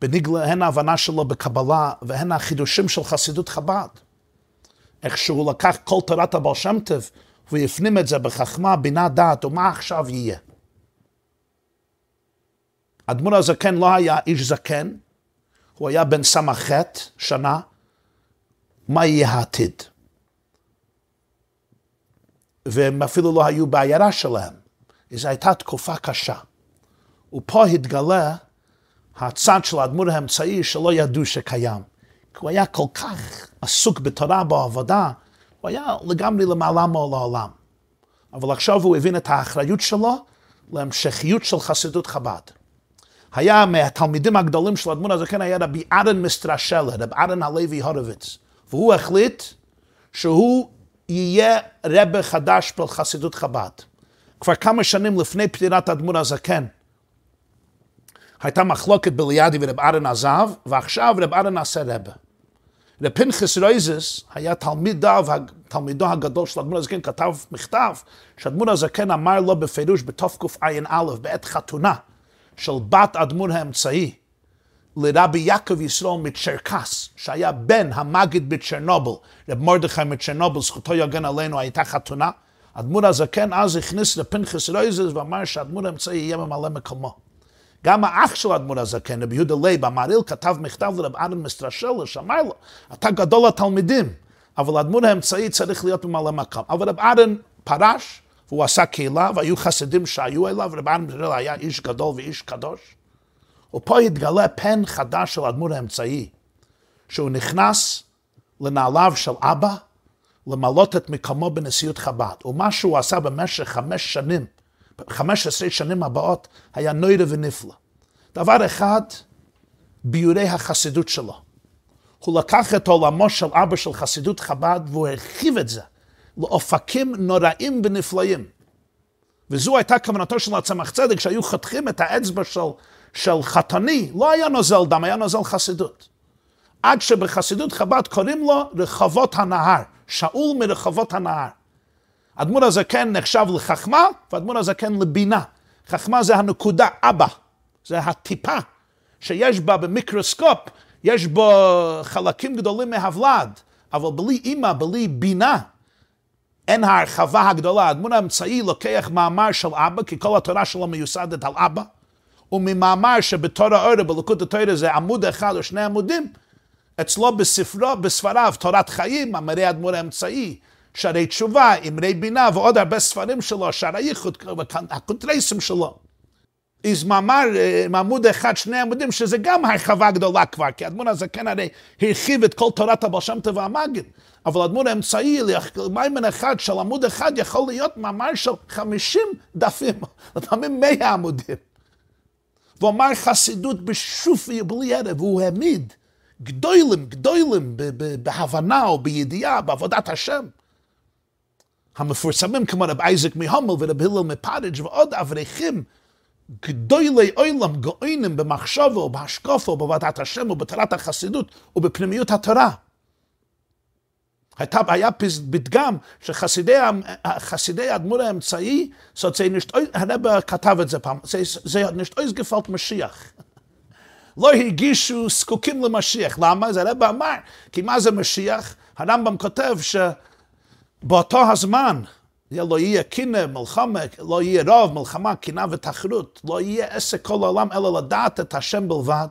בניגלה, הן ההבנה שלו בקבלה והן החידושים של חסידות חב"ד. איך שהוא לקח כל תורת הבעל שם טוב והפנים את זה בחכמה, בינה, דעת, ומה עכשיו יהיה. אדמו"ר הזקן לא היה איש זקן, הוא היה בן ס"ח שנה, מה יהיה העתיד? והם אפילו לא היו בעיירה שלהם. זו הייתה תקופה קשה. ופה התגלה הצד של האדמו"ר האמצעי שלא ידעו שקיים. כי הוא היה כל כך עסוק בתורה בעבודה, הוא היה לגמרי למעלה מעול העולם. אבל עכשיו הוא הבין את האחריות שלו להמשכיות של חסידות חב"ד. היה מהתלמידים הגדולים של האדמו"ר הזה, כן היה רבי ארן מסטרשלה, רבי ארן הלוי הורוביץ. והוא החליט שהוא יהיה רבה חדש בחסידות חב"ד. כבר כמה שנים לפני פטירת האדמו"ר הזקן, הייתה מחלוקת בליאדי ורב ארן עזב, ועכשיו רב ארן נעשה רבה. רב פנחס רייזס היה תלמידיו, תלמידו הגדול של אדמו"ר הזקן, כתב מכתב שאדמו"ר הזקן אמר לו בפירוש בתקע"א, בעת חתונה של בת אדמו"ר האמצעי, לרבי יעקב ישראל מצ'רקס, שהיה בן המגיד בצ'רנובל, רב מרדכי מצ'רנובל, זכותו יגן עלינו, הייתה חתונה. אדמו"ר הזקן אז הכניס לפנחס רייזס ואמר שאדמו"ר האמצעי יהיה ממלא מקומו. גם האח של האדמו"ר הזקן, רבי יהודה לייב, המהרי"ל כתב מכתב לרב אדם מסטרשלה, שאמר לו, אתה גדול התלמידים, אבל האדמו"ר האמצעי צריך להיות ממלא מקום. אבל רב אדם פרש, והוא עשה קהילה, והיו חסידים שהיו אליו, רבן בזריל היה איש גדול ואיש קדוש. ופה התגלה פן חדש של האדמו"ר האמצעי, שהוא נכנס לנעליו של אבא, למלות את מקומו בנשיאות חב"ד. ומה שהוא עשה במשך חמש שנים, חמש עשרה שנים הבאות, היה נוירה ונפלא. דבר אחד, ביורי החסידות שלו. הוא לקח את עולמו של אבא של חסידות חב"ד והוא הרחיב את זה לאופקים נוראים ונפלאים. וזו הייתה כוונתו של הצמח צדק, שהיו חותכים את האצבע של, של חתני, לא היה נוזל דם, היה נוזל חסידות. עד שבחסידות חב"ד קוראים לו רחובות הנהר, שאול מרחובות הנהר. אדמו"ר הזקן נחשב לחכמה, ואדמו"ר הזקן לבינה. חכמה זה הנקודה, אבא, זה הטיפה שיש בה במיקרוסקופ, יש בו חלקים גדולים מהוולד, אבל בלי אימא, בלי בינה, אין ההרחבה הגדולה. הדמון האמצעי לוקח מאמר של אבא, כי כל התורה שלו מיוסדת על אבא, וממאמר שבתור האורה, בלקוד התורה זה עמוד אחד או שני עמודים, אצלו בספרו, בספריו, תורת חיים, אמרי האדמו"ר האמצעי, שערי תשובה, אמרי בינה ועוד הרבה ספרים שלו, שערי ייחוד, הקונטרסים שלו. איזה מאמר, מעמוד אחד, שני עמודים, שזה גם הרחבה גדולה כבר, כי האדמו"ר הזקן הרי הרחיב את כל תורת הבעל שם טוב והמגיד. אבל האדמו"ר האמצעי, מאמר אחד של עמוד אחד, יכול להיות מאמר של חמישים דפים, לפעמים מאה עמודים. והוא אמר חסידות בשופי בלי הרף, והוא העמיד גדולים, גדולים, בהבנה או בידיעה, בעבודת השם. המפורסמים כמו רב אייזק מהומל ורב הלל מפארג' ועוד אברכים גדולי אוילם גאוינים במחשבו ובהשקופו ובעבודת השם ובתורת החסידות ובפנימיות התורה. הייתה, היה פתגם שחסידי האדמו"ר האמצעי, זאת זה נשת, הרב כתב את זה פעם, זה, אויז גפלט משיח. לא הרגישו זקוקים למשיח. למה? זה הרב אמר, כי מה זה משיח? הרמב"ם כותב שבאותו הזמן, לא יהיה קינא, מלחמה, לא יהיה רוב, מלחמה, קנאה ותחרות, לא יהיה עסק כל העולם אלא לדעת את השם בלבד.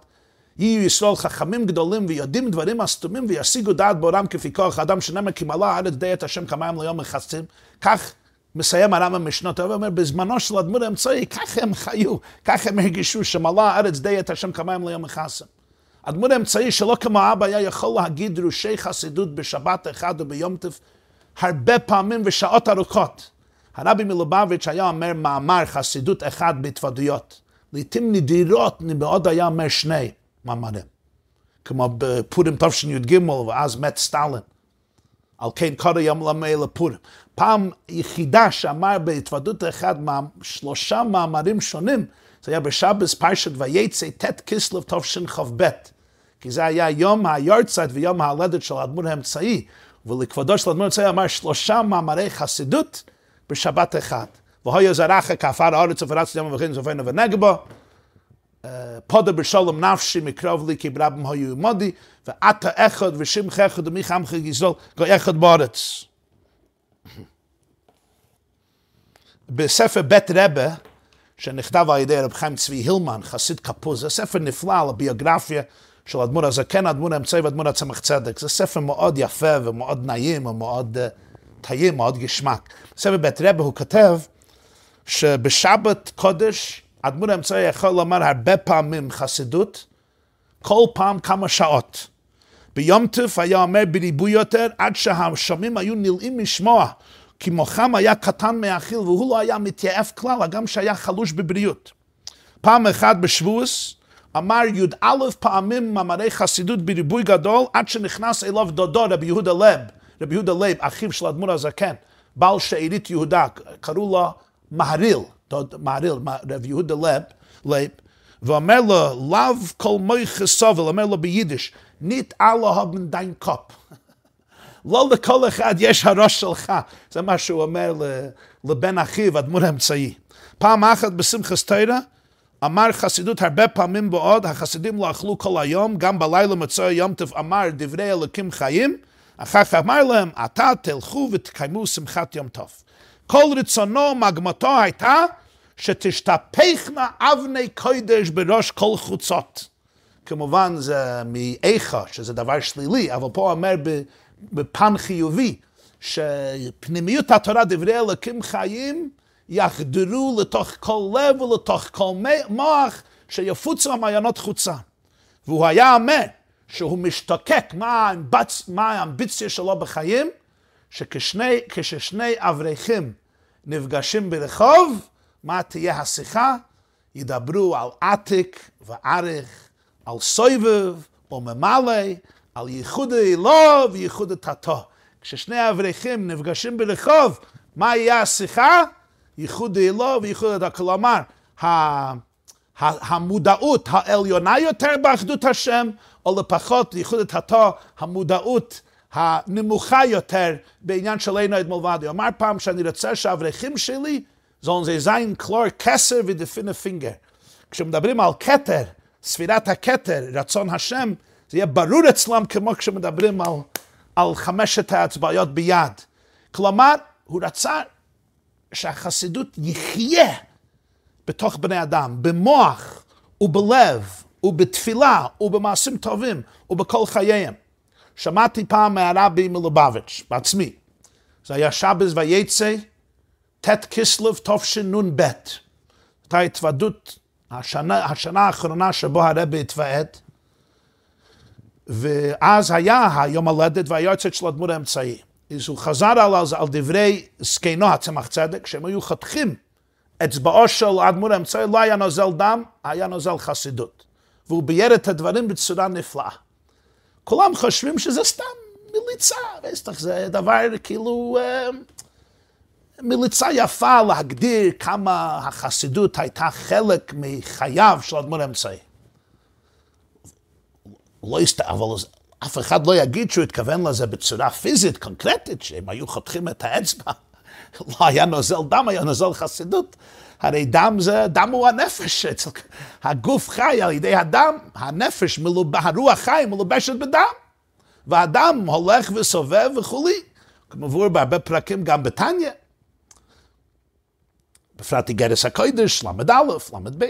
יהיו ישראל חכמים גדולים ויודעים דברים הסתומים וישיגו דעת בעולם כפי כוח האדם שנאמר כי מלא הארץ די את השם כמים ליום מכסים. כך מסיים הרמב"ם משנות הוא אומר בזמנו של הדמות האמצעי כך הם חיו, כך הם הרגישו שמלא הארץ די את השם כמים ליום מכסים. הדמות האמצעי שלא כמו אבא היה יכול להגיד דרושי חסידות בשבת אחד או ביום טף הרבה פעמים ושעות ארוכות. הרבי מלובביץ' היה אומר מאמר חסידות אחד בהתוודויות. לעתים נדירות מאוד היה אומר שני מאמרים. כמו בפורים תשי"ג ואז מת סטלין. על כן קורא יום למי לפורים. פעם יחידה שאמר בהתוודות אחד שלושה מאמרים שונים, זה היה בשבס פרשת ויצא ט' כסלו תשכ"ב. כי זה היה יום היורצייט ויום ההלדת של האדמו"ר האמצעי. ולכבודו של אדמו"ר צעיר אמר שלושה מאמרי חסידות בשבת אחד. והויה זרחה כעפר הארץ ופרץ ים וכן סופנו ונגבו. פודה בשלום נפשי מקרוב לי כי ברבם היו מודי, ואתה אחד ושמך אחד ומי חמך גזול, גו אחד בארץ. בספר בית רבה, שנכתב על ידי רב חיים צבי הילמן, חסיד כפוז, זה ספר נפלא על הביוגרפיה של אדמו"ר הזקן, אדמו"ר האמצעי ואדמו"ר הצמח צדק. זה ספר מאוד יפה ומאוד נעים ומאוד uh, טעים, מאוד גשמק. בספר בית רבה הוא כותב שבשבת קודש אדמו"ר האמצעי יכול לומר הרבה פעמים חסידות, כל פעם כמה שעות. ביום טף היה אומר בריבוי יותר, עד שהשומעים היו נלאים משמוע, כי מוחם היה קטן מהאכיל והוא לא היה מתייעף כלל, גם שהיה חלוש בבריאות. פעם אחת בשבועס, אמר י"א פעמים מאמרי חסידות בריבוי גדול, עד שנכנס אליו דודו רבי יהודה לב, רבי יהודה לב, אחיו של אדמו"ר הזקן, בעל שארית יהודה, קראו לו מהריל, מהריל, רבי יהודה לב, ואומר לו, לאו כל מויכה סובל, אומר לו ביידיש, ניט אללה haben דיין קופ. לא לכל אחד יש הראש שלך. זה מה שהוא אומר לבן אחיו, אדמו"ר האמצעי. פעם אחת בשמחת תרא, אמר חסידות הרבה פעמים בעוד, החסידים לא אכלו כל היום, גם בלילה מצוי יום טף אמר דברי אלוקים חיים, אחר כך אמר להם, עתה תלכו ותקיימו שמחת יום טוב. כל רצונו, מגמתו הייתה, שתשתפכנה אבני קודש בראש כל חוצות. כמובן זה מאיכה, שזה דבר שלילי, אבל פה אומר בפן חיובי, שפנימיות התורה דברי אלוקים חיים יחדרו לתוך כל לב ולתוך כל מוח, שיפוצו המעיינות חוצה. והוא היה אומר שהוא משתוקק מה, מה האמביציה שלו בחיים, שכששני אברכים נפגשים ברחוב, מה תהיה השיחה? ידברו על עתיק וערך, על סויבב או ממלא, על ייחוד אלו וייחוד תתו. כששני אברכים נפגשים ברחוב, מה יהיה השיחה? ייחוד אלו וייחוד תתו. כלומר, המודעות העליונה יותר באחדות השם, או לפחות ייחוד תתו, המודעות הנמוכה יותר בעניין של אינו את מלבד. הוא אמר פעם שאני רוצה שהאברכים שלי זון זה זין קלור כסר ודפינה פינגר. כשמדברים על כתר, ספירת הכתר, רצון השם, זה יהיה ברור אצלם כמו כשמדברים על, על חמשת האצבעות ביד. כלומר, הוא רצה שהחסידות יחיה בתוך בני אדם, במוח ובלב ובתפילה ובמעשים טובים ובכל חייהם. שמעתי פעם מהרבי מלובביץ', בעצמי. זה היה שבס ויצא, ט' כסלו תשנ"ב. הייתה התוועדות, השנה, השנה האחרונה שבו הרבי התוועד, ואז היה היום הולדת והיועצת של הדמות האמצעי. אז הוא חזר על, על דברי זקנו הצמח צדק, שהם היו חותכים אצבעו של האדמו"ר האמצעי, לא היה נוזל דם, היה נוזל חסידות. והוא בייר את הדברים בצורה נפלאה. כולם חושבים שזה סתם מליצה, זה דבר כאילו אה, מליצה יפה להגדיר כמה החסידות הייתה חלק מחייו של אדמו"ר האמצעי. לא יסת... אבל אף אחד לא יגיד שהוא התכוון לזה בצורה פיזית, קונקרטית, שהם היו חותכים את האצבע. לא היה נוזל דם, היה נוזל חסידות. הרי דם זה, דם הוא הנפש, הגוף חי על ידי הדם, הנפש, מלוב, הרוח חי מלובשת בדם. והדם הולך וסובב וכולי. כמובן בהרבה פרקים גם בתניא. בפרט איגרס הקודש, ל"א, ל"ב.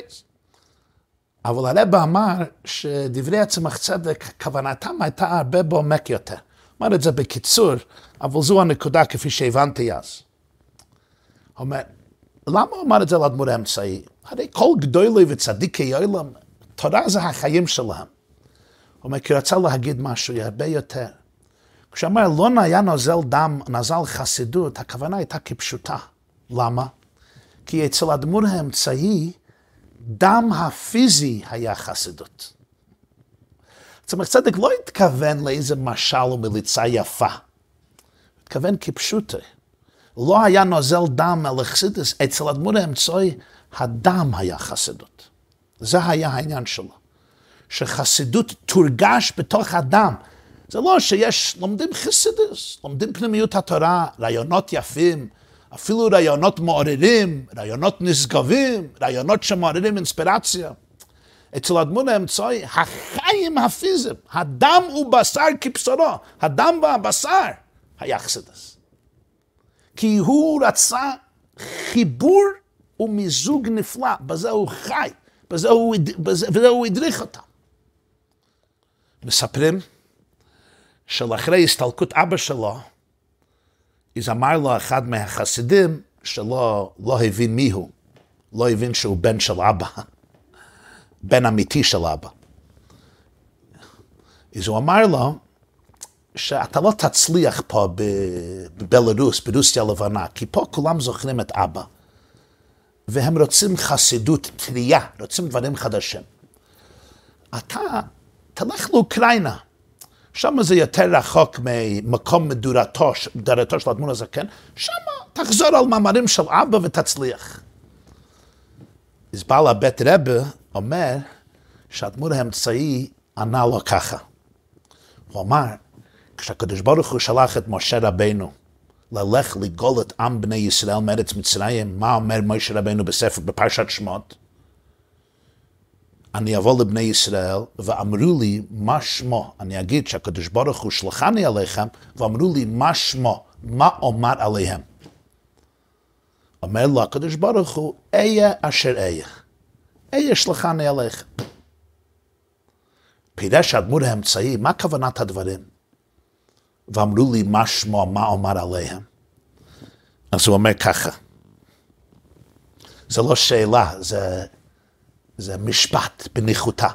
אבל הרב אמר שדברי הצמח צדק, כוונתם הייתה הרבה בעומק יותר. אומר את זה בקיצור, אבל זו הנקודה כפי שהבנתי אז. אומר, למה הוא אמר את זה לאדמו"ר האמצעי? הרי כל גדולי וצדיקי עולם, תורה זה החיים שלהם. הוא אומר, כי רצה להגיד משהו הרבה יותר. כשאמר לא היה נוזל דם, נזל חסידות, הכוונה הייתה כפשוטה. למה? כי אצל האדמו"ר האמצעי, דם הפיזי היה חסידות. צמח צדק לא התכוון לאיזה משל ומליצה יפה. התכוון כפשוטה. לא היה נוזל דם על החסידס, אצל אדמו"ר האמצעי הדם היה חסידות. זה היה העניין שלו. שחסידות תורגש בתוך הדם. זה לא שיש, לומדים חסידס, לומדים פנימיות התורה, רעיונות יפים, אפילו רעיונות מעוררים, רעיונות נשגבים, רעיונות שמעוררים אינספירציה. אצל אדמון האמצעי, החיים הפיזיים, הדם ובשר כבשרו, הדם והבשר היה חסידס. כי הוא רצה חיבור ומיזוג נפלא, בזה הוא חי, בזה הוא, בזה, בזה הוא הדריך אותם. מספרים שלאחרי הסתלקות אבא שלו, אז אמר לו אחד מהחסידים שלא לא הבין מי הוא, לא הבין שהוא בן של אבא, בן אמיתי של אבא. אז הוא אמר לו שאתה לא תצליח פה בבלרוס, ברוסיה הלבנה, כי פה כולם זוכרים את אבא, והם רוצים חסידות טרייה, רוצים דברים חדשים. אתה תלך לאוקראינה. שם זה יותר רחוק ממקום מדורתו, מדורתו של אדמון הזקן, שם תחזור על מאמרים של אבא ותצליח. אז בעל הבית רבה אומר שהאדמון האמצעי ענה לו ככה. הוא אמר, כשהקדוש ברוך הוא שלח את משה רבנו ללך לגאול את עם בני ישראל מארץ מצרים, מה אומר משה רבנו בספר, בפרשת שמות? אני אבוא לבני ישראל, ואמרו לי, מה שמו? אני אגיד שהקדוש ברוך הוא שלחני עליכם, ואמרו לי, מה שמו? מה אומר עליהם? אומר לו הקדוש ברוך הוא, איה אשר איה. איה שלחני עליכם. פירש האדמו"ר האמצעי, מה כוונת הדברים? ואמרו לי מה שמו, מה אומר עליהם. אז הוא אומר ככה, זה לא שאלה, זה, זה משפט בניחותא.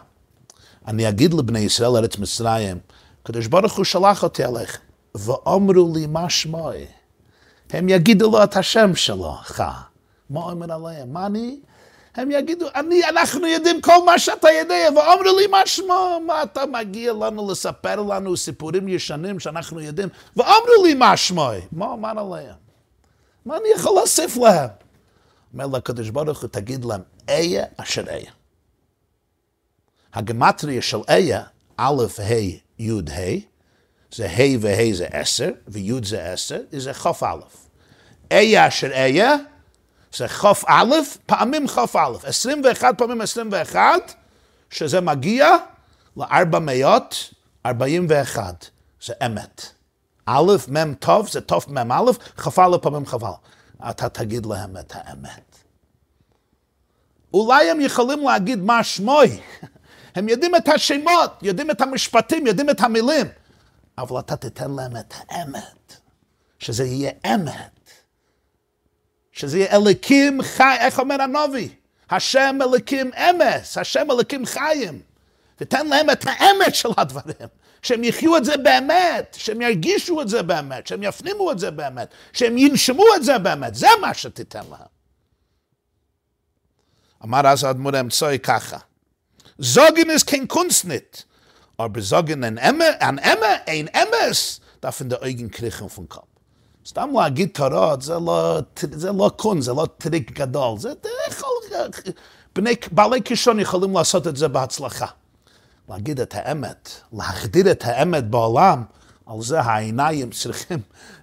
אני אגיד לבני ישראל ארץ מצרים, הקדוש ברוך הוא שלח אותי אליך, ואומרו לי מה שמוי. הם יגידו לו את השם שלך. מה אומר עליהם? מה אני? הם יגידו, אני, אנחנו יודעים כל מה שאתה יודע, ואומרו לי מה שמו, מה אתה מגיע לנו לספר לנו סיפורים ישנים שאנחנו יודעים, ואומרו לי מה שמו, מה אומר עליהם? מה אני יכול להוסיף להם? אומר לקדוש ברוך הוא, תגיד להם, איה אשר איה. הגמטריה של איה, א', ה', י', ה', זה ה' וה' זה עשר, וי' זה עשר, זה חוף א'. איה אשר איה, זה חוף א', פעמים חוף א', 21 פעמים 21, שזה מגיע ל-441, זה אמת. א', מ' טוב, זה טוב מ' א', כ"א פעמים כ"א. אתה תגיד להם את האמת. אולי הם יכולים להגיד מה שמוי, הם יודעים את השמות, יודעים את המשפטים, יודעים את המילים, אבל אתה תיתן להם את האמת, שזה יהיה אמת. שזה יהיה אליקים חי, איך אומר הנובי? השם אליקים אמס, השם אליקים חיים. תתן להם את האמת של הדברים. שהם יחיו את זה באמת, שהם ירגישו את זה באמת, שהם יפנימו את זה באמת, שהם ינשמו את זה באמת, זה מה שתיתן להם. אמר אז האדמו"ר האמצעי ככה, זוגן ist kein Kunstnit, aber זוגן ein Emme, ein Emme, ein Emmes, darf in der Augen kriechen vom Kopf. סתם להגיד תורות זה לא, זה לא קון, זה לא טריק גדול, זה יכול, בני, בעלי קישון יכולים לעשות את זה בהצלחה. להגיד את האמת, להחדיר את האמת בעולם, על זה העיניים צריכים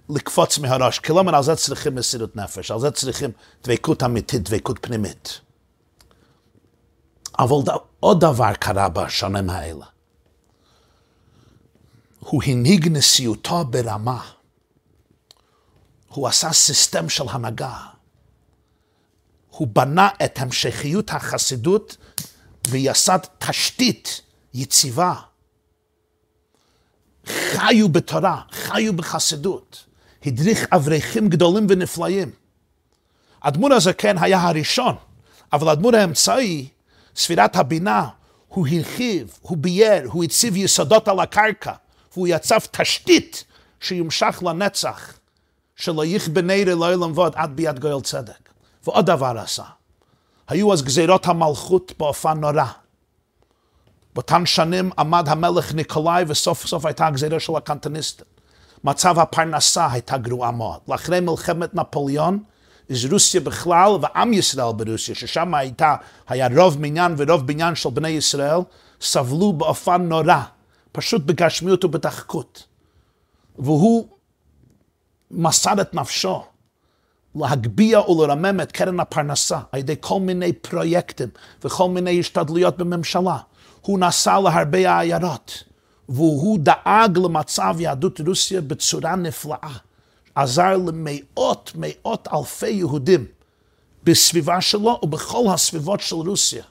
לקפוץ מהראש. כלומר, על זה צריכים מסירות נפש, על זה צריכים דבקות אמיתית, דבקות פנימית. אבל עוד דבר קרה בשנים האלה. הוא הנהיג נשיאותו ברמה. הוא עשה סיסטם של הנהגה. הוא בנה את המשכיות החסידות ויסד תשתית יציבה. חיו בתורה, חיו בחסידות, הדריך אברכים גדולים ונפלאים. האדמו"ר הזקן היה הראשון, אבל האדמו"ר האמצעי, ספירת הבינה, הוא הרחיב, הוא בייר, הוא הציב יסודות על הקרקע, והוא יצב תשתית שימשך לנצח, שלא יכבה נראה לעולם ועוד עד ביד גואל צדק. ועוד דבר עשה, היו אז גזירות המלכות באופן נורא. באותן שנים עמד המלך ניקולאי וסוף סוף הייתה הגזירה של הקנטוניסטים. מצב הפרנסה הייתה גרועה מאוד. לאחרי מלחמת נפוליאון, אז רוסיה בכלל ועם ישראל ברוסיה, ששם הייתה, היה רוב מניין ורוב בניין של בני ישראל, סבלו באופן נורא, פשוט בגשמיות ובדחקות. והוא מסר את נפשו להגביה ולרמם את קרן הפרנסה על ידי כל מיני פרויקטים וכל מיני השתדלויות בממשלה. הוא נסע להרבה עיירות, והוא דאג למצב יהדות רוסיה בצורה נפלאה. עזר למאות, מאות אלפי יהודים בסביבה שלו ובכל הסביבות של רוסיה.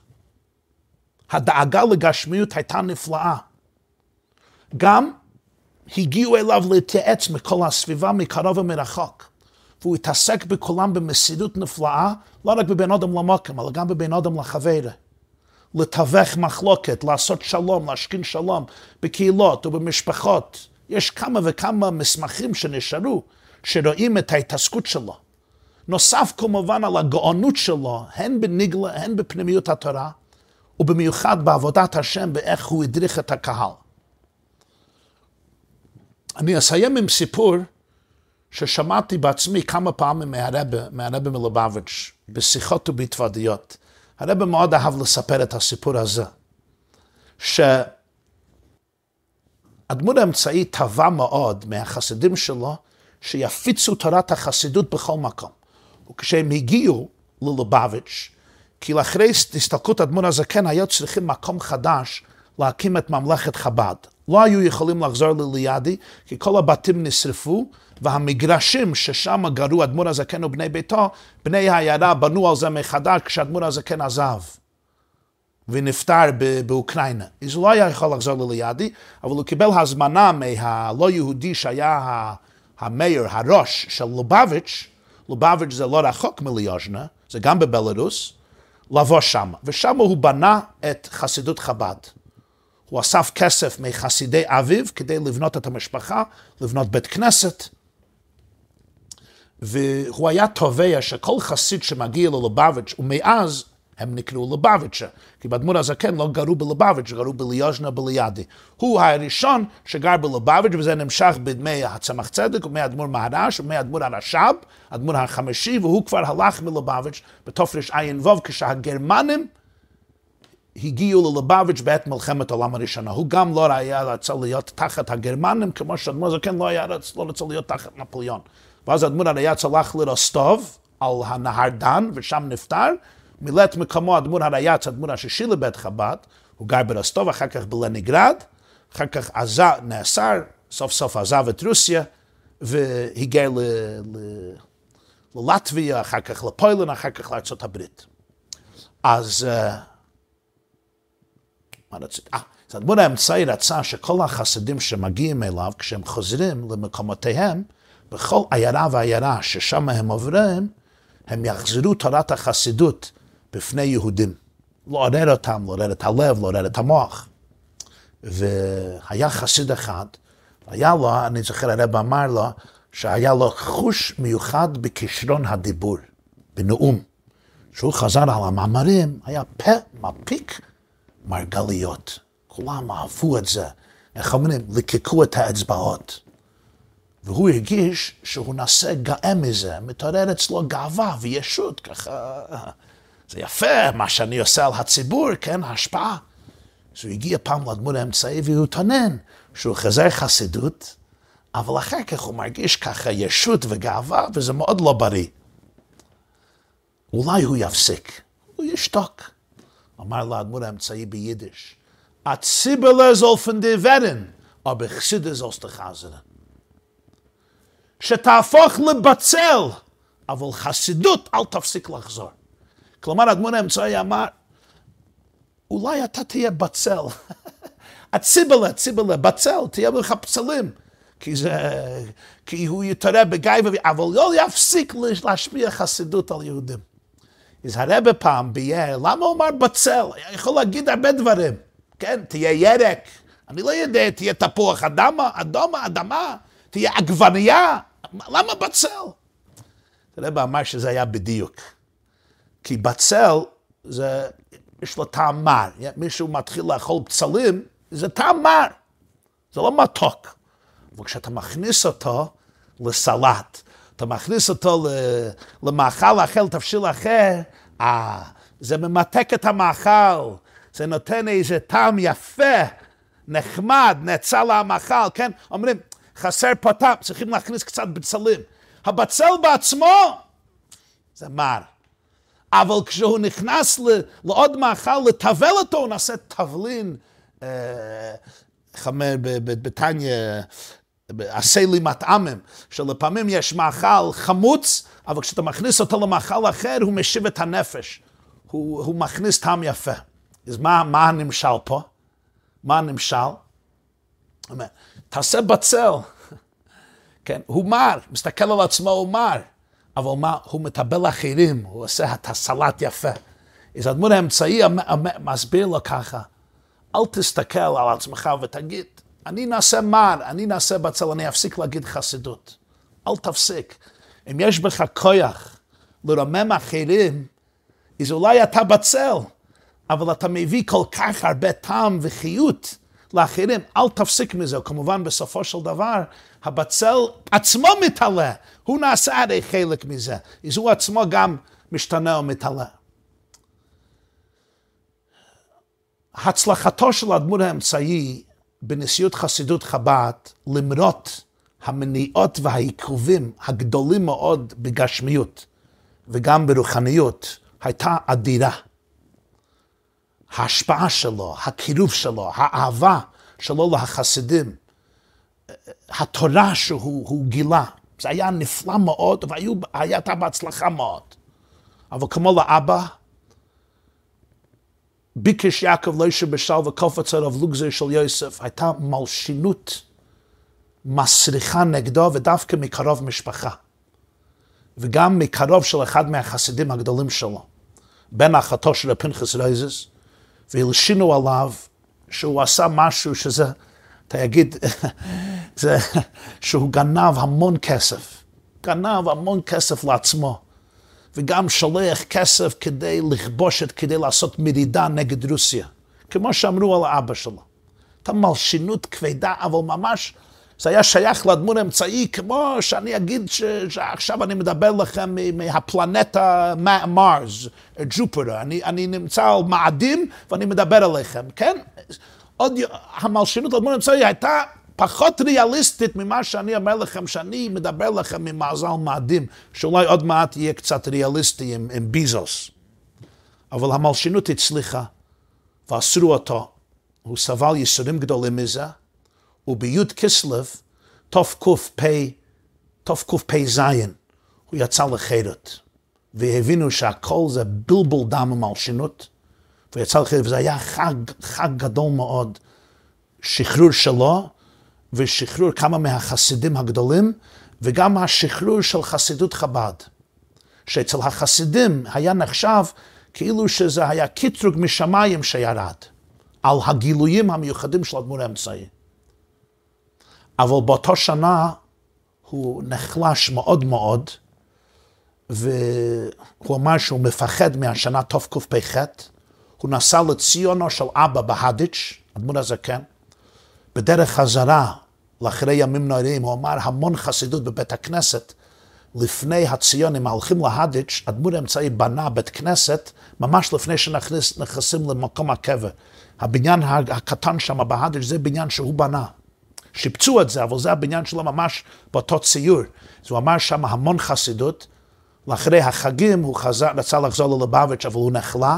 הדאגה לגשמיות הייתה נפלאה. גם הגיעו אליו להתייעץ מכל הסביבה, מקרוב ומרחוק. והוא התעסק בכולם במסירות נפלאה, לא רק בבין אדם למוקם, אלא גם בבין אדם לחברה. לתווך מחלוקת, לעשות שלום, להשכין שלום בקהילות ובמשפחות. יש כמה וכמה מסמכים שנשארו, שרואים את ההתעסקות שלו. נוסף כמובן על הגאונות שלו, הן בנגלה, הן בפנימיות התורה, ובמיוחד בעבודת השם, באיך הוא הדריך את הקהל. אני אסיים עם סיפור ששמעתי בעצמי כמה פעמים מהרבה, מהרבה מלובביץ', בשיחות ובהתוודיות. הרבה מאוד אהב לספר את הסיפור הזה, שהדמות האמצעי טבע מאוד מהחסידים שלו, שיפיצו תורת החסידות בכל מקום. וכשהם הגיעו ללובביץ', כי לאחרי הסתלקות אדמו"ר הזקן היו צריכים מקום חדש להקים את ממלכת חב"ד. לא היו יכולים לחזור לליאדי, כי כל הבתים נשרפו, והמגרשים ששם גרו אדמו"ר הזקן ובני ביתו, בני העיירה בנו על זה מחדש כשאדמו"ר הזקן עזב. ונפטר באוקראינה. אז הוא לא היה יכול לחזור לליאדי, אבל הוא קיבל הזמנה מהלא יהודי שהיה המאיר, הראש של לובביץ', לובביץ' זה לא רחוק מליוז'נה, זה גם בבלרוס, לבוא שם. ושם הוא בנה את חסידות חב"ד. הוא אסף כסף מחסידי אביו כדי לבנות את המשפחה, לבנות בית כנסת. והוא היה תובע שכל חסיד שמגיע ללובביץ', ומאז הם נקראו לבביצ'ה, כי באדמו"ר הזקן לא גרו בלובביץ', גרו בליוז'נה בליאדי. הוא הראשון שגר בלובביץ', וזה נמשך בדמי הצמח צדק, ומאדמו"ר מהרש, ומאדמו"ר הרש"ב, אדמו"ר החמישי, והוא כבר הלך מלובביץ' בתרע"ו, כשהגרמנים הגיעו ללובביץ' בעת מלחמת העולם הראשונה. הוא גם לא היה רצה להיות תחת הגרמנים, כמו שאדמו"ר הזקן לא היה לא רצה להיות תחת נפוליאון. ואז אדמו"ר היה צלח לרוסטוב, על הנהר דן, ושם נפטר. מילא את מקומו אדמו"ר הרייץ, אדמו"ר השישי לבית חב"ד, הוא גר ברוסטוב, אחר כך בלניגרד, אחר כך עזה, נאסר, סוף סוף עזב את רוסיה. ל... ללטביה, אחר כך לפוילן, אחר כך לארצות הברית. אז... אה, מה רציתי? אה, אז אדמו"ר האמצעי רצה שכל החסידים שמגיעים אליו, כשהם חוזרים למקומותיהם, בכל עיירה ועיירה ששם הם עוברים, הם יחזרו תורת החסידות בפני יהודים. לעורר אותם, לעורר את הלב, לעורר את המוח. והיה חסיד אחד, היה לו, אני זוכר, הרב אמר לו, שהיה לו חוש מיוחד בכישרון הדיבור, בנאום. כשהוא חזר על המאמרים, היה פה מפיק מרגליות. כולם אהבו את זה. איך אומרים? ליקקו את האצבעות. והוא הרגיש שהוא נעשה גאה מזה, מתעורר אצלו גאווה וישות, ככה, זה יפה מה שאני עושה על הציבור, כן, ההשפעה. אז הוא הגיע פעם לאדמו"ר האמצעי והוא טונן שהוא חזר חסידות, אבל אחר כך הוא מרגיש ככה ישות וגאווה, וזה מאוד לא בריא. אולי הוא יפסיק, הוא ישתוק. אמר לאדמו"ר האמצעי ביידיש, הציבלה זול פן די ורן, aber חסידה זול סתחזרן. שתהפוך לבצל, אבל חסידות אל תפסיק לחזור. כלומר, אדמון האמצעי אמר, אולי אתה תהיה בצל. הציבלה, ציבלה, בצל, תהיה לך פצלים. כי, זה, כי הוא יתערב בגיא, אבל לא יפסיק להשפיע חסידות על יהודים. אז הרבה פעם ביאר, למה הוא אמר בצל? יכול להגיד הרבה דברים. כן, תהיה ירק, אני לא יודע, תהיה תפוח אדמה, אדומה, אדמה, תהיה עגבנייה, למה בצל? הרב אמר שזה היה בדיוק. כי בצל, זה, יש לו טעם מר. מישהו מתחיל לאכול בצלים, זה טעם מר. זה לא מתוק. אבל כשאתה מכניס אותו לסלט, אתה מכניס אותו למאכל אחר, תבשיל אחר, אה, זה ממתק את המאכל, זה נותן איזה טעם יפה, נחמד, נאצל למאכל, כן? אומרים, חסר פה טעם, צריכים להכניס קצת בצלים. הבצל בעצמו זה מר. אבל כשהוא נכנס לעוד מאכל, לטבל אותו, הוא נעשה תבלין, איך אומר בתניא, עשה לי מטעמם, שלפעמים יש מאכל חמוץ, אבל כשאתה מכניס אותו למאכל אחר, הוא משיב את הנפש. הוא, הוא מכניס טעם יפה. אז מה, מה הנמשל פה? מה הנמשל? תעשה בצל. כן, הוא מר, מסתכל על עצמו, הוא מר. אבל מה, הוא מטבל אחרים, הוא עושה את הסלט יפה. אז הדמות האמצעי מסביר לו ככה, אל תסתכל על עצמך ותגיד, אני נעשה מר, אני נעשה בצל, אני אפסיק להגיד חסידות. אל תפסיק. אם יש בך כוח לרומם אחרים, אז אולי אתה בצל, אבל אתה מביא כל כך הרבה טעם וחיות לאחרים, אל תפסיק מזה. כמובן, בסופו של דבר, הבצל עצמו מתעלה, הוא נעשה הרי חלק מזה, אז הוא עצמו גם משתנה ומתעלה. הצלחתו של האדמו"ר האמצעי בנשיאות חסידות חב"ד, למרות המניעות והעיכובים הגדולים מאוד בגשמיות וגם ברוחניות, הייתה אדירה. ההשפעה שלו, הקירוב שלו, האהבה שלו לחסידים, התורה שהוא גילה, זה היה נפלא מאוד, והייתה בהצלחה מאוד. אבל כמו לאבא, ביקש יעקב לא שבשל וקופץ עליו לוגזר של יוסף, הייתה מלשינות מסריחה נגדו ודווקא מקרוב משפחה. וגם מקרוב של אחד מהחסידים הגדולים שלו, בן אחתו של פנחס רייזס, והלשינו עליו שהוא עשה משהו שזה, אתה יגיד, זה, שהוא גנב המון כסף. גנב המון כסף לעצמו. וגם שולח כסף כדי לכבוש את, כדי לעשות מרידה נגד רוסיה. כמו שאמרו על האבא שלו. הייתה מלשינות כבדה, אבל ממש זה היה שייך לדמות אמצעי, כמו שאני אגיד ש, שעכשיו אני מדבר לכם מהפלנטה מרס, ג'ופרה, אני, אני נמצא על מאדים ואני מדבר אליכם, כן? עוד, המלשינות לדמות אמצעי הייתה פחות ריאליסטית ממה שאני אומר לכם, שאני מדבר לכם ממאזל מאדים, שאולי עוד מעט יהיה קצת ריאליסטי עם, עם ביזוס. אבל המלשינות הצליחה, ואסרו אותו. הוא סבל ייסורים גדולים מזה, ובי' כסלו, תקפ"ז, הוא יצא לחירות. והבינו שהכל זה בלבול דם ומלשינות, ויצא לחירות, וזה היה חג, חג גדול מאוד. שחרור שלו, ושחרור כמה מהחסידים הגדולים, וגם השחרור של חסידות חב"ד. שאצל החסידים היה נחשב כאילו שזה היה קטרוג משמיים שירד, על הגילויים המיוחדים של אדמו"ר האמצעי. אבל באותה שנה הוא נחלש מאוד מאוד, והוא אמר שהוא מפחד מהשנה תקפ"ח. הוא נסע לציונו של אבא בהדיץ', אדמו"ר הזקן, בדרך חזרה לאחרי ימים נוראים, הוא אמר המון חסידות בבית הכנסת. לפני הציונים הולכים להדיץ', אדמו"ר האמצעי בנה בית כנסת ממש לפני שנכנסים למקום הקבר. הבניין הקטן שם בהאדיטש זה בניין שהוא בנה. שיפצו את זה, אבל זה הבניין שלו ממש באותו ציור. אז הוא אמר שם המון חסידות. לאחרי החגים הוא חזר, רצה לחזור ללובביץ', אבל הוא נחלה.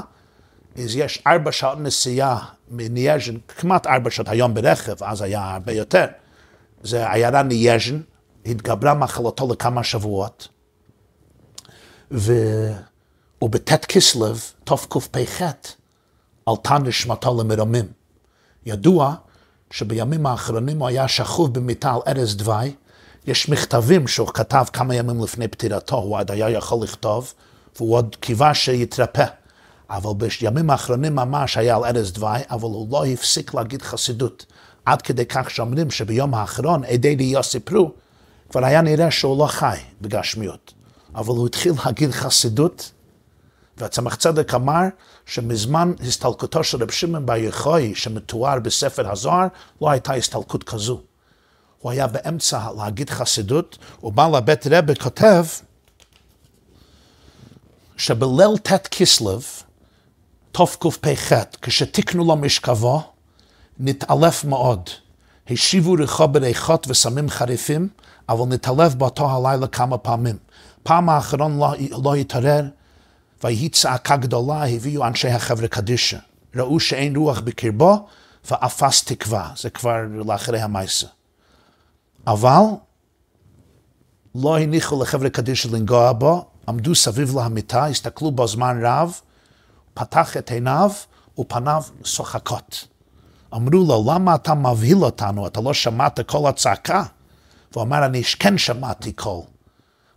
אז יש ארבע שעות נסיעה מנייז'ן, כמעט ארבע שעות היום ברכב, אז היה הרבה יותר. זה עיירה נייז'ן, התגברה מחלתו לכמה שבועות. ובט' כסלו, תקפ"ח, עלתה נשמתו למרמים. ידוע שבימים האחרונים הוא היה שכוב במיטה על ארז דווי. יש מכתבים שהוא כתב כמה ימים לפני פטירתו, הוא עוד היה יכול לכתוב, והוא עוד קיווה שיתרפא. אבל בימים האחרונים ממש היה על ארז דווי, אבל הוא לא הפסיק להגיד חסידות. עד כדי כך שאומרים שביום האחרון עדי ראייה סיפרו, כבר היה נראה שהוא לא חי בגשמיות. אבל הוא התחיל להגיד חסידות, והצמח צדק אמר שמזמן הסתלקותו של רב שמעון בר יחוי, שמתואר בספר הזוהר, לא הייתה הסתלקות כזו. הוא היה באמצע להגיד חסידות, ובעל הבית רבי כותב שבליל ט' כסלו, תקפ"ח, כשתיקנו לו משכבו, נתעלף מאוד. השיבו ריחו בריחות וסמים חריפים, אבל נתעלף באותו הלילה כמה פעמים. פעם האחרון לא, לא התעורר, ויהי צעקה גדולה, הביאו אנשי החברה קדישא. ראו שאין רוח בקרבו, ואפס תקווה. זה כבר לאחרי המעשה. אבל לא הניחו לחברה קדישא לנגוע בו, עמדו סביב להמיטה, הסתכלו בו זמן רב, פתח את עיניו ופניו שוחקות. אמרו לו, למה אתה מבהיל אותנו? אתה לא שמעת קול הצעקה? והוא אמר, אני כן שמעתי קול.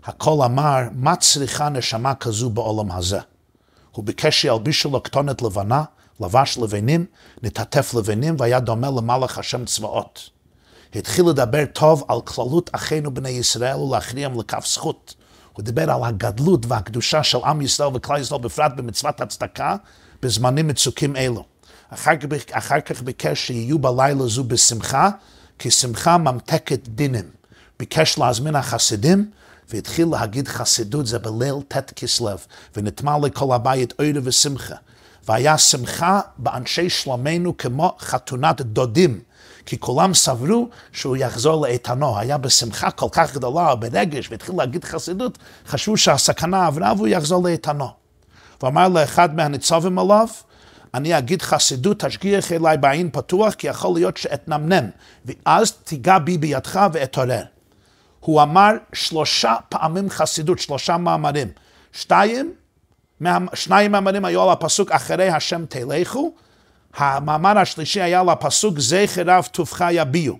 הקול אמר, מה צריכה נשמה כזו בעולם הזה? הוא ביקש שילבישו לו כתונת לבנה, לבש לבנים, נתעטף לבנים, והיה דומה למלאך השם צבאות. התחיל לדבר טוב על כללות אחינו בני ישראל ולהכריעם לכף זכות. הוא דיבר על הגדלות והקדושה של עם ישראל וכלל ישראל, בפרט במצוות הצדקה, בזמנים מצוקים אלו. אחר אחר כך ביקש שיהיו בלילה זו בשמחה, כי שמחה ממתקת דינים. ביקש להזמין החסידים, והתחיל להגיד חסידות זה בליל ט' כסלו, ונטמע לכל הבית אורי ושמחה. והיה שמחה באנשי שלומנו כמו חתונת דודים, כי כולם סברו שהוא יחזור לאיתנו. היה בשמחה כל כך גדולה, ברגש, והתחיל להגיד חסידות, חשבו שהסכנה עברה והוא יחזור לאיתנו. ואמר לאחד מהניצבים עליו, אני אגיד חסידות, תשגיח אליי בעין פתוח, כי יכול להיות שאתנמנם, ואז תיגע בי בידך ואתעורר. הוא אמר שלושה פעמים חסידות, שלושה מאמרים. שתיים, שניים מאמרים היו על הפסוק אחרי השם תלכו, המאמר השלישי היה על הפסוק זכר רב טובך יביעו.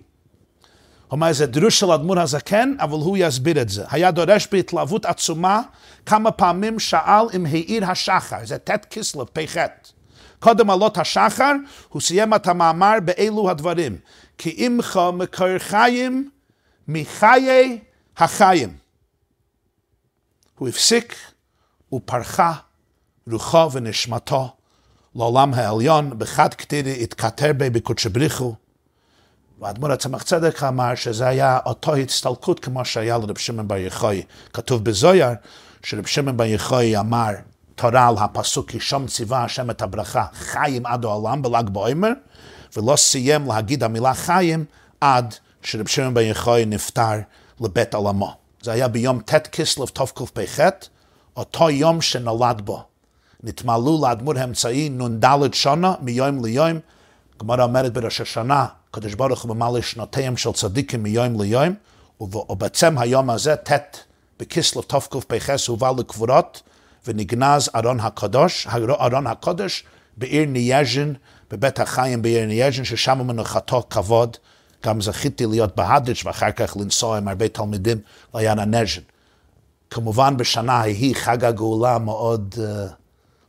אומר, זה דרוש של אדמו"ר הזקן, אבל הוא יסביר את זה. היה דורש בהתלהבות עצומה, כמה פעמים שאל אם העיר השחר, זה ט' כסלו, פ"ח. קודם עלות השחר, הוא סיים את המאמר באלו הדברים. כי עמך מקור חיים מחיי החיים. הוא הפסיק ופרחה רוחו ונשמתו לעולם העליון, בחד כתירי התכתר בי בקודשא בריחו. ואדמו"ר הצמח צדק אמר שזה היה אותו הצטלקות כמו שהיה לרב שמעון בר יחוי. כתוב בזויר שרב שמעון בר יחוי אמר תורה על הפסוק כי שם ציווה השם את הברכה חיים עד העולם בל"ג בעומר ולא סיים להגיד המילה חיים עד שרב שמעון בר יחוי נפטר לבית עולמו. זה היה ביום ט' כסלו תקפ"ח, אותו יום שנולד בו. נתמלאו לאדמו"ר האמצעי נ"ד שנה מיום ליום. גמרא אומרת בראש השנה, הקדוש ברוך הוא ממלא שנותיהם של צדיקים מיום ליום, ובעצם היום הזה, ט' בכסלו תקפ"ח, הובא לקבורות ונגנז ארון הקדוש, ארון הקודש בעיר נייז'ין, בבית החיים בעיר נייז'ין, ששם מנוחתו כבוד. גם זכיתי להיות בהאדיטש ואחר כך לנסוע עם הרבה תלמידים לנייז'ין. כמובן בשנה ההיא חג הגאולה מאוד אה,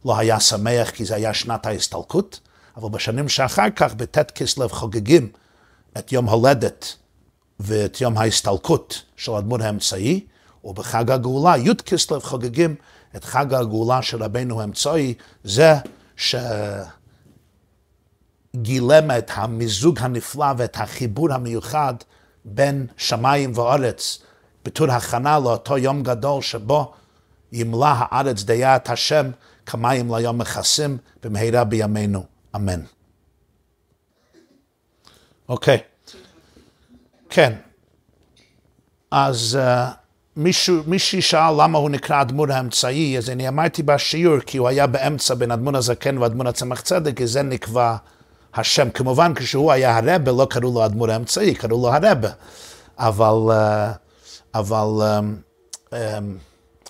לא היה שמח כי זה היה שנת ההסתלקות, אבל בשנים שאחר כך בט' כסלו חוגגים את יום הולדת ואת יום ההסתלקות של האדמו"ר האמצעי, ובחג הגאולה, י' כסלו חוגגים את חג הגאולה של רבנו האמצעי, זה שגילם את המיזוג הנפלא ואת החיבור המיוחד בין שמיים וארץ, בתור הכנה לאותו יום גדול שבו ימלא הארץ דיית השם כמים ליום מכסים במהרה בימינו, אמן. אוקיי, okay. כן, אז uh, מישהו, מישהי שאל למה הוא נקרא אדמו"ר האמצעי, אז אני אמרתי בשיעור, כי הוא היה באמצע בין אדמו"ר הזקן ואדמו"ר הצמח צדק, כי זה נקבע השם. כמובן, כשהוא היה הרבה, לא קראו לו אדמו"ר האמצעי, קראו לו הרבה. אבל, אה, אבל um, um,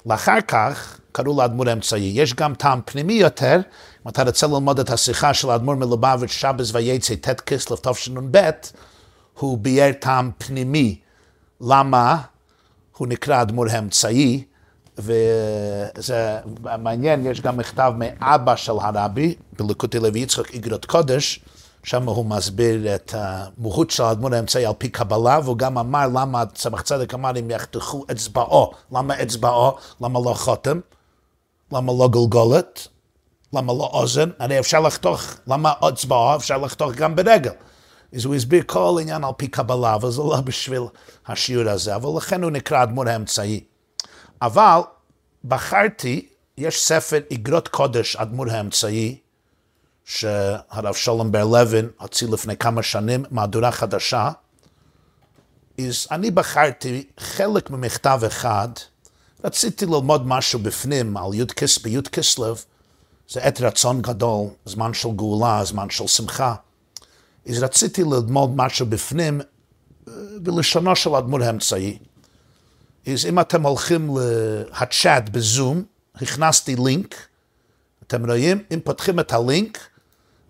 לאחר כך קראו לו אדמו"ר האמצעי. יש גם טעם פנימי יותר, אם אתה רוצה ללמוד את השיחה של האדמו"ר מלובביץ' שבס ויצא ט' כסלו תשנ"ב, הוא ביאר טעם פנימי. למה? הוא נקרא אדמו"ר האמצעי, וזה מעניין, יש גם מכתב מאבא של הרבי, בלקוטי לוי יצחק איגרות קודש, שם הוא מסביר את המהות של האדמו"ר האמצעי על פי קבלה, והוא גם אמר למה צמח צדק אמר אם יחתכו אצבעו, למה אצבעו, למה לא חותם, למה לא גולגולת, למה לא אוזן, הרי אפשר לחתוך, למה אצבעו? אפשר לחתוך גם ברגל. אז הוא הסביר כל עניין על פי קבלה, וזה לא בשביל השיעור הזה, אבל לכן הוא נקרא אדמו"ר האמצעי. אבל בחרתי, יש ספר איגרות קודש, אדמו"ר האמצעי, שהרב שלום בר לוין הוציא לפני כמה שנים, מהדורה חדשה. אז אני בחרתי חלק ממכתב אחד, רציתי ללמוד משהו בפנים על י' כס בי' כסלו, זה עת רצון גדול, זמן של גאולה, זמן של שמחה. אז רציתי ללמוד משהו בפנים אה, בלשונו של אדמו"ר האמצעי. אז אם אתם הולכים לצ'אט בזום, הכנסתי לינק, אתם רואים, אם פותחים את הלינק,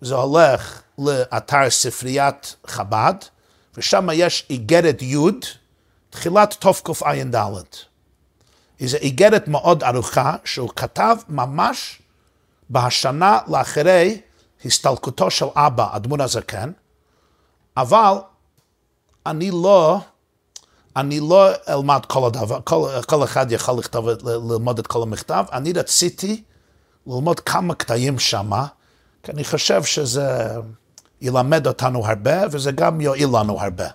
זה הולך לאתר ספריית חב"ד, ושם יש איגרת י', תחילת תקע"ד. זו איגרת מאוד ארוכה, שהוא כתב ממש בהשנה לאחרי הסתלקותו של אבא, אדמו"ר הזקן, אבל אני לא, אני לא אלמד כל הדבר, כל, כל אחד יכול לכתוב, ללמוד את כל המכתב, אני רציתי ללמוד כמה קטעים שמה, כי אני חושב שזה ילמד אותנו הרבה, וזה גם יועיל לנו הרבה.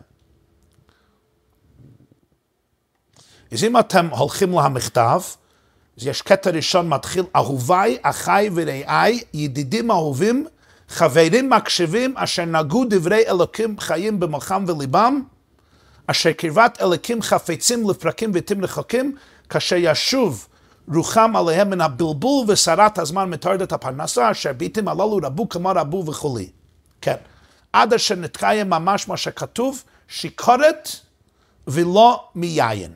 אז אם אתם הולכים למכתב, אז יש קטע ראשון מתחיל, אהוביי, אחיי ורעיי, ידידים אהובים, חברים מקשיבים אשר נגעו דברי אלוקים חיים במוחם וליבם, אשר קרבת אלוקים חפצים לפרקים ועתים רחוקים, כאשר ישוב רוחם עליהם מן הבלבול וסרת הזמן מתורדת הפרנסה, אשר ביתים הללו רבו כמו רבו וכולי. כן. עד אשר נתקיים ממש מה שכתוב, שיקורת ולא מיין.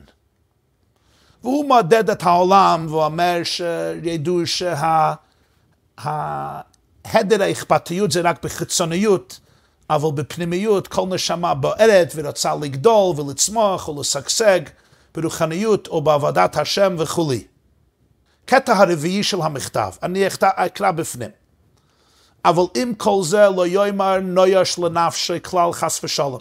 והוא מעודד את העולם ואומר שידעו שההדר האכפתיות זה רק בחיצוניות, אבל בפנימיות כל נשמה בוערת ורוצה לגדול ולצמוח ולשגשג ברוחניות או בעבודת השם וכולי. קטע הרביעי של המכתב, אני אקרא בפנים. אבל אם כל זה לא יאמר נויש לנפשי כלל חס ושלום.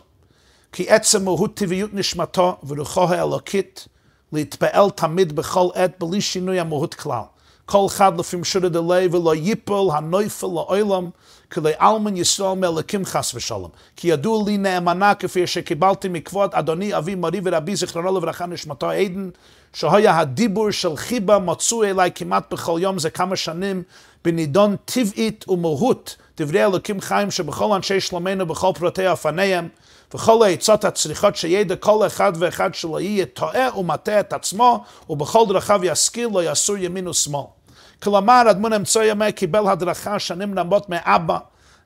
כי עצם מהות טבעיות נשמתו ורוחו האלוקית להתפעל תמיד בכל עת בלי שינוי המהות כלל. כל אחד לפי משורי דלי ולא ייפול הנויפל לעולם כלי אלמן ישראל מאלוקים חס ושלום. כי ידוע לי נאמנה כפי שקיבלתי מכבוד אדוני אבי מורי ורבי זיכרונו לברכה נשמתו עדן, שהיה הדיבור של חיבה מצוי אליי כמעט בכל יום זה כמה שנים בנידון טבעית ומהות דברי אלוקים חיים שבכל אנשי שלומנו בכל פרטי אופניהם וכל העצות הצריכות שידע כל אחד ואחד שלא יהיה טועה ומטעה את עצמו ובכל דרכיו ישכיל לא יסור ימין ושמאל. כלומר, אדמון אמצעי אומר, קיבל הדרכה שנים רבות מאבא,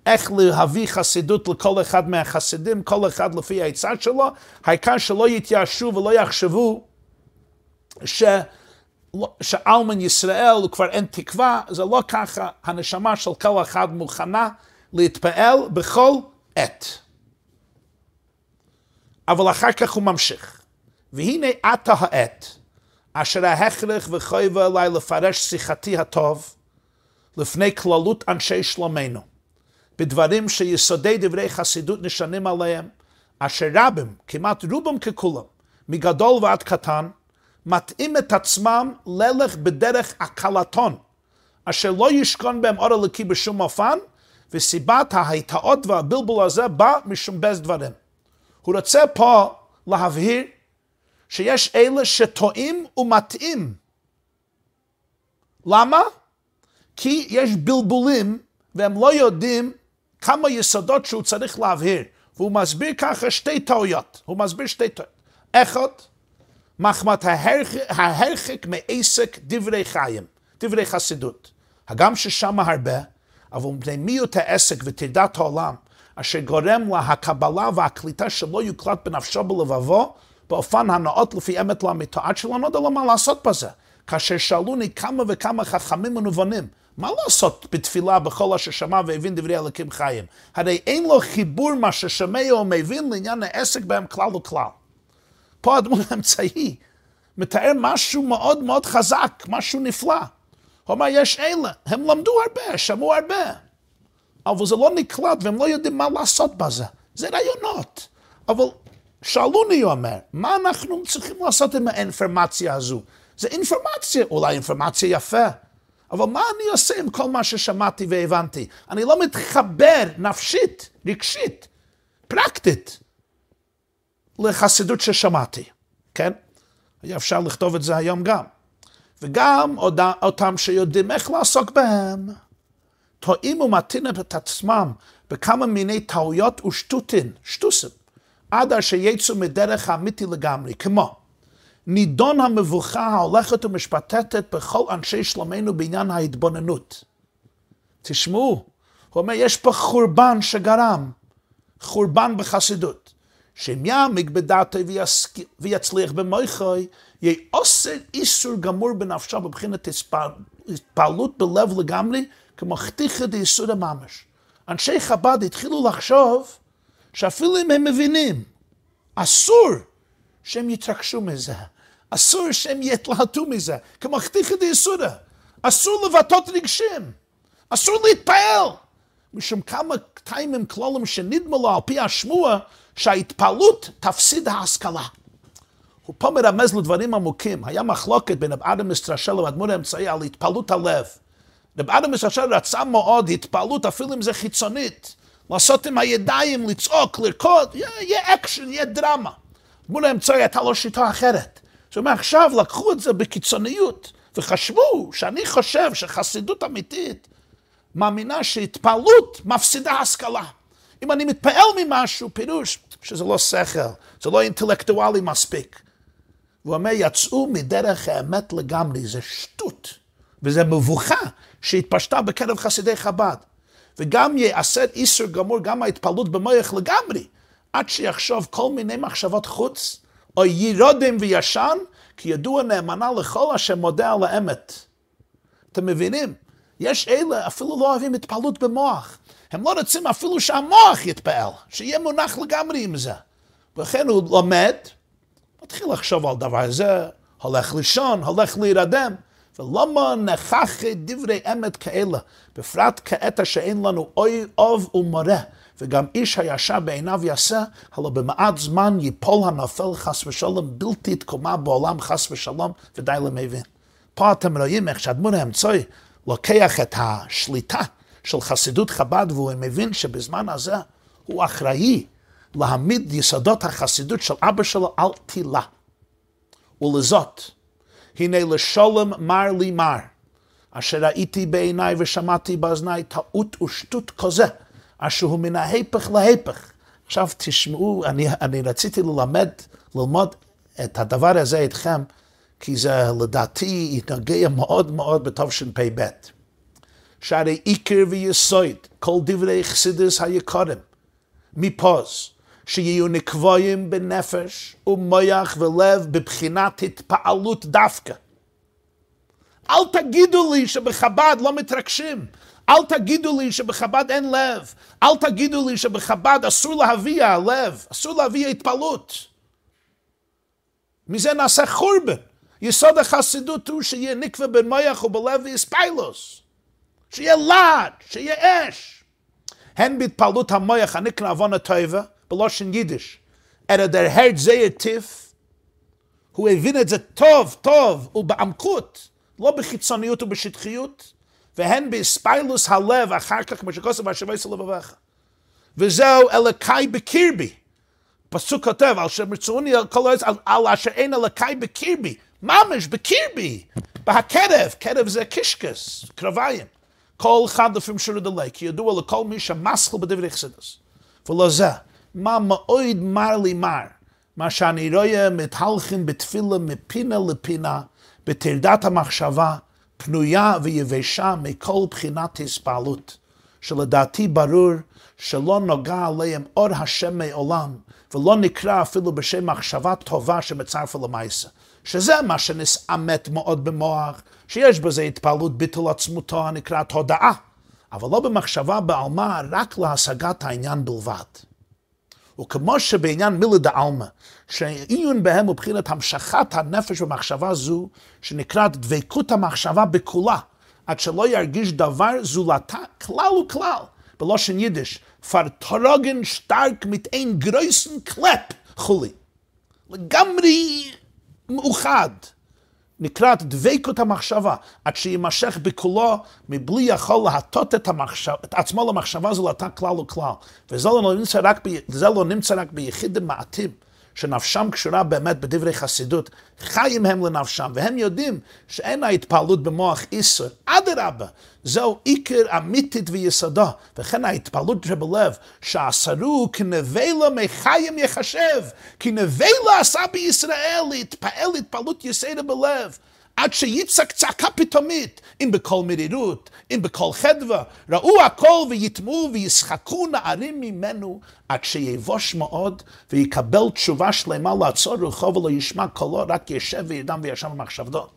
איך להביא חסידות לכל אחד מהחסידים, כל אחד לפי העצה שלו, העיקר שלא יתייאשו ולא יחשבו ש... שאלמן ישראל כבר אין תקווה, זה לא ככה, הנשמה של כל אחד מוכנה להתפעל בכל עת. אבל אחר כך הוא ממשיך. והנה עתה העת, אשר ההכרח וחויבה עליי לפרש שיחתי הטוב, לפני כללות אנשי שלומנו, בדברים שיסודי דברי חסידות נשענים עליהם, אשר רבים, כמעט רובם ככולם, מגדול ועד קטן, מתאים את עצמם ללך בדרך הקלטון, אשר לא ישכון בהם אור אלוקי בשום אופן, וסיבת ההיטעות והבלבול הזה בא משום בז דברים. הוא רוצה פה להבהיר שיש אלה שטועים ומטעים. למה? כי יש בלבולים והם לא יודעים כמה יסודות שהוא צריך להבהיר. והוא מסביר ככה שתי טעויות. הוא מסביר שתי טעויות. אחד, מחמת ההרחק מעסק דברי חיים, דברי חסידות. הגם ששם הרבה, אבל מפני מיעוט העסק וטרדת העולם, אשר גורם להקבלה והקליטה שלא יוקלט בנפשו בלבבו, באופן הנאות לפי אמת לאמיתו, שלא נודע לו מה לעשות בזה. כאשר שאלוני כמה וכמה חכמים ונבונים, מה לעשות בתפילה בכל אשר שמע והבין דברי אלוקים חיים? הרי אין לו חיבור מה ששומע או מבין לעניין העסק בהם כלל וכלל. פה הדמות האמצעי מתאר משהו מאוד מאוד חזק, משהו נפלא. הוא אומר, יש אלה, הם למדו הרבה, שמעו הרבה, אבל זה לא נקלט והם לא יודעים מה לעשות בזה. זה רעיונות. אבל שאלוני, הוא אומר, מה אנחנו צריכים לעשות עם האינפורמציה הזו? זה אינפורמציה, אולי אינפורמציה יפה, אבל מה אני עושה עם כל מה ששמעתי והבנתי? אני לא מתחבר נפשית, רגשית, פרקטית, לחסידות ששמעתי, כן? היה אפשר לכתוב את זה היום גם. וגם אותם שיודעים איך לעסוק בהם, טועים ומטעים את עצמם בכמה מיני טעויות ושטותין, שטוסים. עד אשר יצאו מדרך האמיתי לגמרי, כמו נידון המבוכה ההולכת ומשפטטת בכל אנשי שלומנו בעניין ההתבוננות. תשמעו, הוא אומר, יש פה חורבן שגרם, חורבן בחסידות. שאם יעמיק בדעתו ויצליח במויכוי, יהיה עושה איסור גמור בנפשו בבחינת התפעלות בלב לגמרי, כמו חתיכה דייסור הממש. אנשי חב"ד התחילו לחשוב שאפילו אם הם מבינים, אסור שהם יתרגשו מזה, אסור שהם יתלהטו מזה, כמו חתיכא דייסורא, אסור לבטאות רגשים, אסור להתפעל, משום כמה טיימים כלולים שנדמה לו על פי השמוע שההתפעלות תפסיד ההשכלה. הוא פה מרמז לדברים עמוקים. היה מחלוקת בין רב אדם מסטרשלה ואדמו"ר האמצעי על התפעלות הלב. רב אדם מסטרשלה רצה מאוד התפעלות, אפילו אם זה חיצונית. לעשות עם הידיים, לצעוק, לרקוד, יהיה אקשן, יהיה דרמה. מול האמצעי הייתה לו שיטה אחרת. זאת אומרת, עכשיו לקחו את זה בקיצוניות, וחשבו שאני חושב שחסידות אמיתית מאמינה שהתפעלות מפסידה השכלה. אם אני מתפעל ממשהו, פירוש שזה לא שכל, זה לא אינטלקטואלי מספיק. והוא אומר, יצאו מדרך האמת לגמרי, זה שטות, וזה מבוכה שהתפשטה בקרב חסידי חב"ד. וגם יעשה איסור גמור, גם ההתפעלות במוח לגמרי, עד שיחשוב כל מיני מחשבות חוץ, או ירודם וישן, כי ידוע נאמנה לכל אשר מודה על האמת. אתם מבינים? יש אלה אפילו לא אוהבים התפעלות במוח. הם לא רוצים אפילו שהמוח יתפעל, שיהיה מונח לגמרי עם זה. ולכן הוא לומד, מתחיל לחשוב על דבר הזה, הולך לישון, הולך להירדם. ולמה נכח דברי אמת כאלה, בפרט כעת שאין לנו אוי אוב ומורה, וגם איש הישר בעיניו יעשה, הלא במעט זמן ייפול הנופל חס ושלום, בלתי התקומה בעולם חס ושלום, ודי למבין. פה אתם רואים איך שאדמון האמצעי לוקח את השליטה של חסידות חב"ד, והוא מבין שבזמן הזה הוא אחראי להעמיד יסודות החסידות של אבא שלו על תילה. ולזאת, הנה לשולם מר לי מר, אשר ראיתי בעיניי ושמעתי באזניי טעות ושטות כזה, אשר הוא מן ההפך להפך. עכשיו תשמעו, אני, אני רציתי ללמד, ללמוד את הדבר הזה איתכם, כי זה לדעתי יתנגע מאוד מאוד בתשפ"ב. שהרי עיקר ויסוד כל דברי חסידס היקורים, מפוז, שיהיו נקבויים בנפש ומויח ולב בבחינת התפעלות דווקא. אל תגידו לי שבחב"ד לא מתרגשים. אל תגידו לי שבחב"ד אין לב. אל תגידו לי שבחב"ד אסור להביע לב, אסור להביע התפעלות. מזה נעשה חורבן. יסוד החסידות הוא שיהיה נקווה במויח ובלב ויספיילוס. שיהיה להט, שיהיה אש. הן בהתפעלות המויח הנקרא עוון הטובה, בלושן יידיש, אלא דר הרט זה יטיף, הוא הבין את זה טוב, טוב, ובעמקות, לא בחיצוניות ובשטחיות, והן באספיילוס הלב, אחר כך, כמו שכוסף השבייס לבביך. וזהו אלוקי בקרבי. פסוק כותב, על שמצאוני כל העץ, על, על אשר אין אלוקי בקרבי, ממש בקרבי, בהקרב, קרב זה קישקס, קרביים. כל אחד לפעמים שירות דלי, כי ידוע לכל מי שמסחל בדברי חסידס. ולא זה, מה מאוד מר לי מר, מה שאני רואה מתהלכים בתפילה מפינה לפינה, בטרדת המחשבה, פנויה ויבשה מכל בחינת הספעלות, שלדעתי ברור שלא נוגע עליהם אור השם מעולם, ולא נקרא אפילו בשם מחשבה טובה שמצרפה למעשה. שזה מה שנסעמת מאוד במוח, שיש בזה התפעלות ביטול עצמותו הנקראת הודאה, אבל לא במחשבה בעלמא, רק להשגת העניין בלבד. וכמו שבעניין מילי דעלמא, שעיון בהם הוא בחינת המשכת הנפש במחשבה זו, שנקראת דבקות המחשבה בכולה, עד שלא ירגיש דבר זולתה כלל וכלל, בלושן יידיש, פרטרוגן שטרק מתאין גרויסן קלפ חולי. לגמרי מאוחד. נקראת דבקות המחשבה, עד שיימשך בכולו מבלי יכול להטות את, המחשב, את עצמו למחשבה זולתה כלל וכלל. וזה לא נמצא רק, ב, לא נמצא רק ביחידים מעטים. שנפשם קשורה באמת בדברי חסידות, חיים הם לנפשם, והם יודעים שאין ההתפעלות במוח איסר. אדרבה, זהו עיקר אמיתית ויסודו, וכן ההתפעלות שבלב, שעשרו כנבלה מחיים יחשב, כי נבלה עשה בישראל להתפעל התפעלות יסדה בלב. עד שיצעק צעקה פתאומית, אם בכל מרירות, אם בכל חדווה, ראו הכל ויטמעו וישחקו נערים ממנו, עד שיבוש מאוד ויקבל תשובה שלמה לעצור רוחו ולא ישמע קולו, רק ישב וירדם וישם במחשבתו.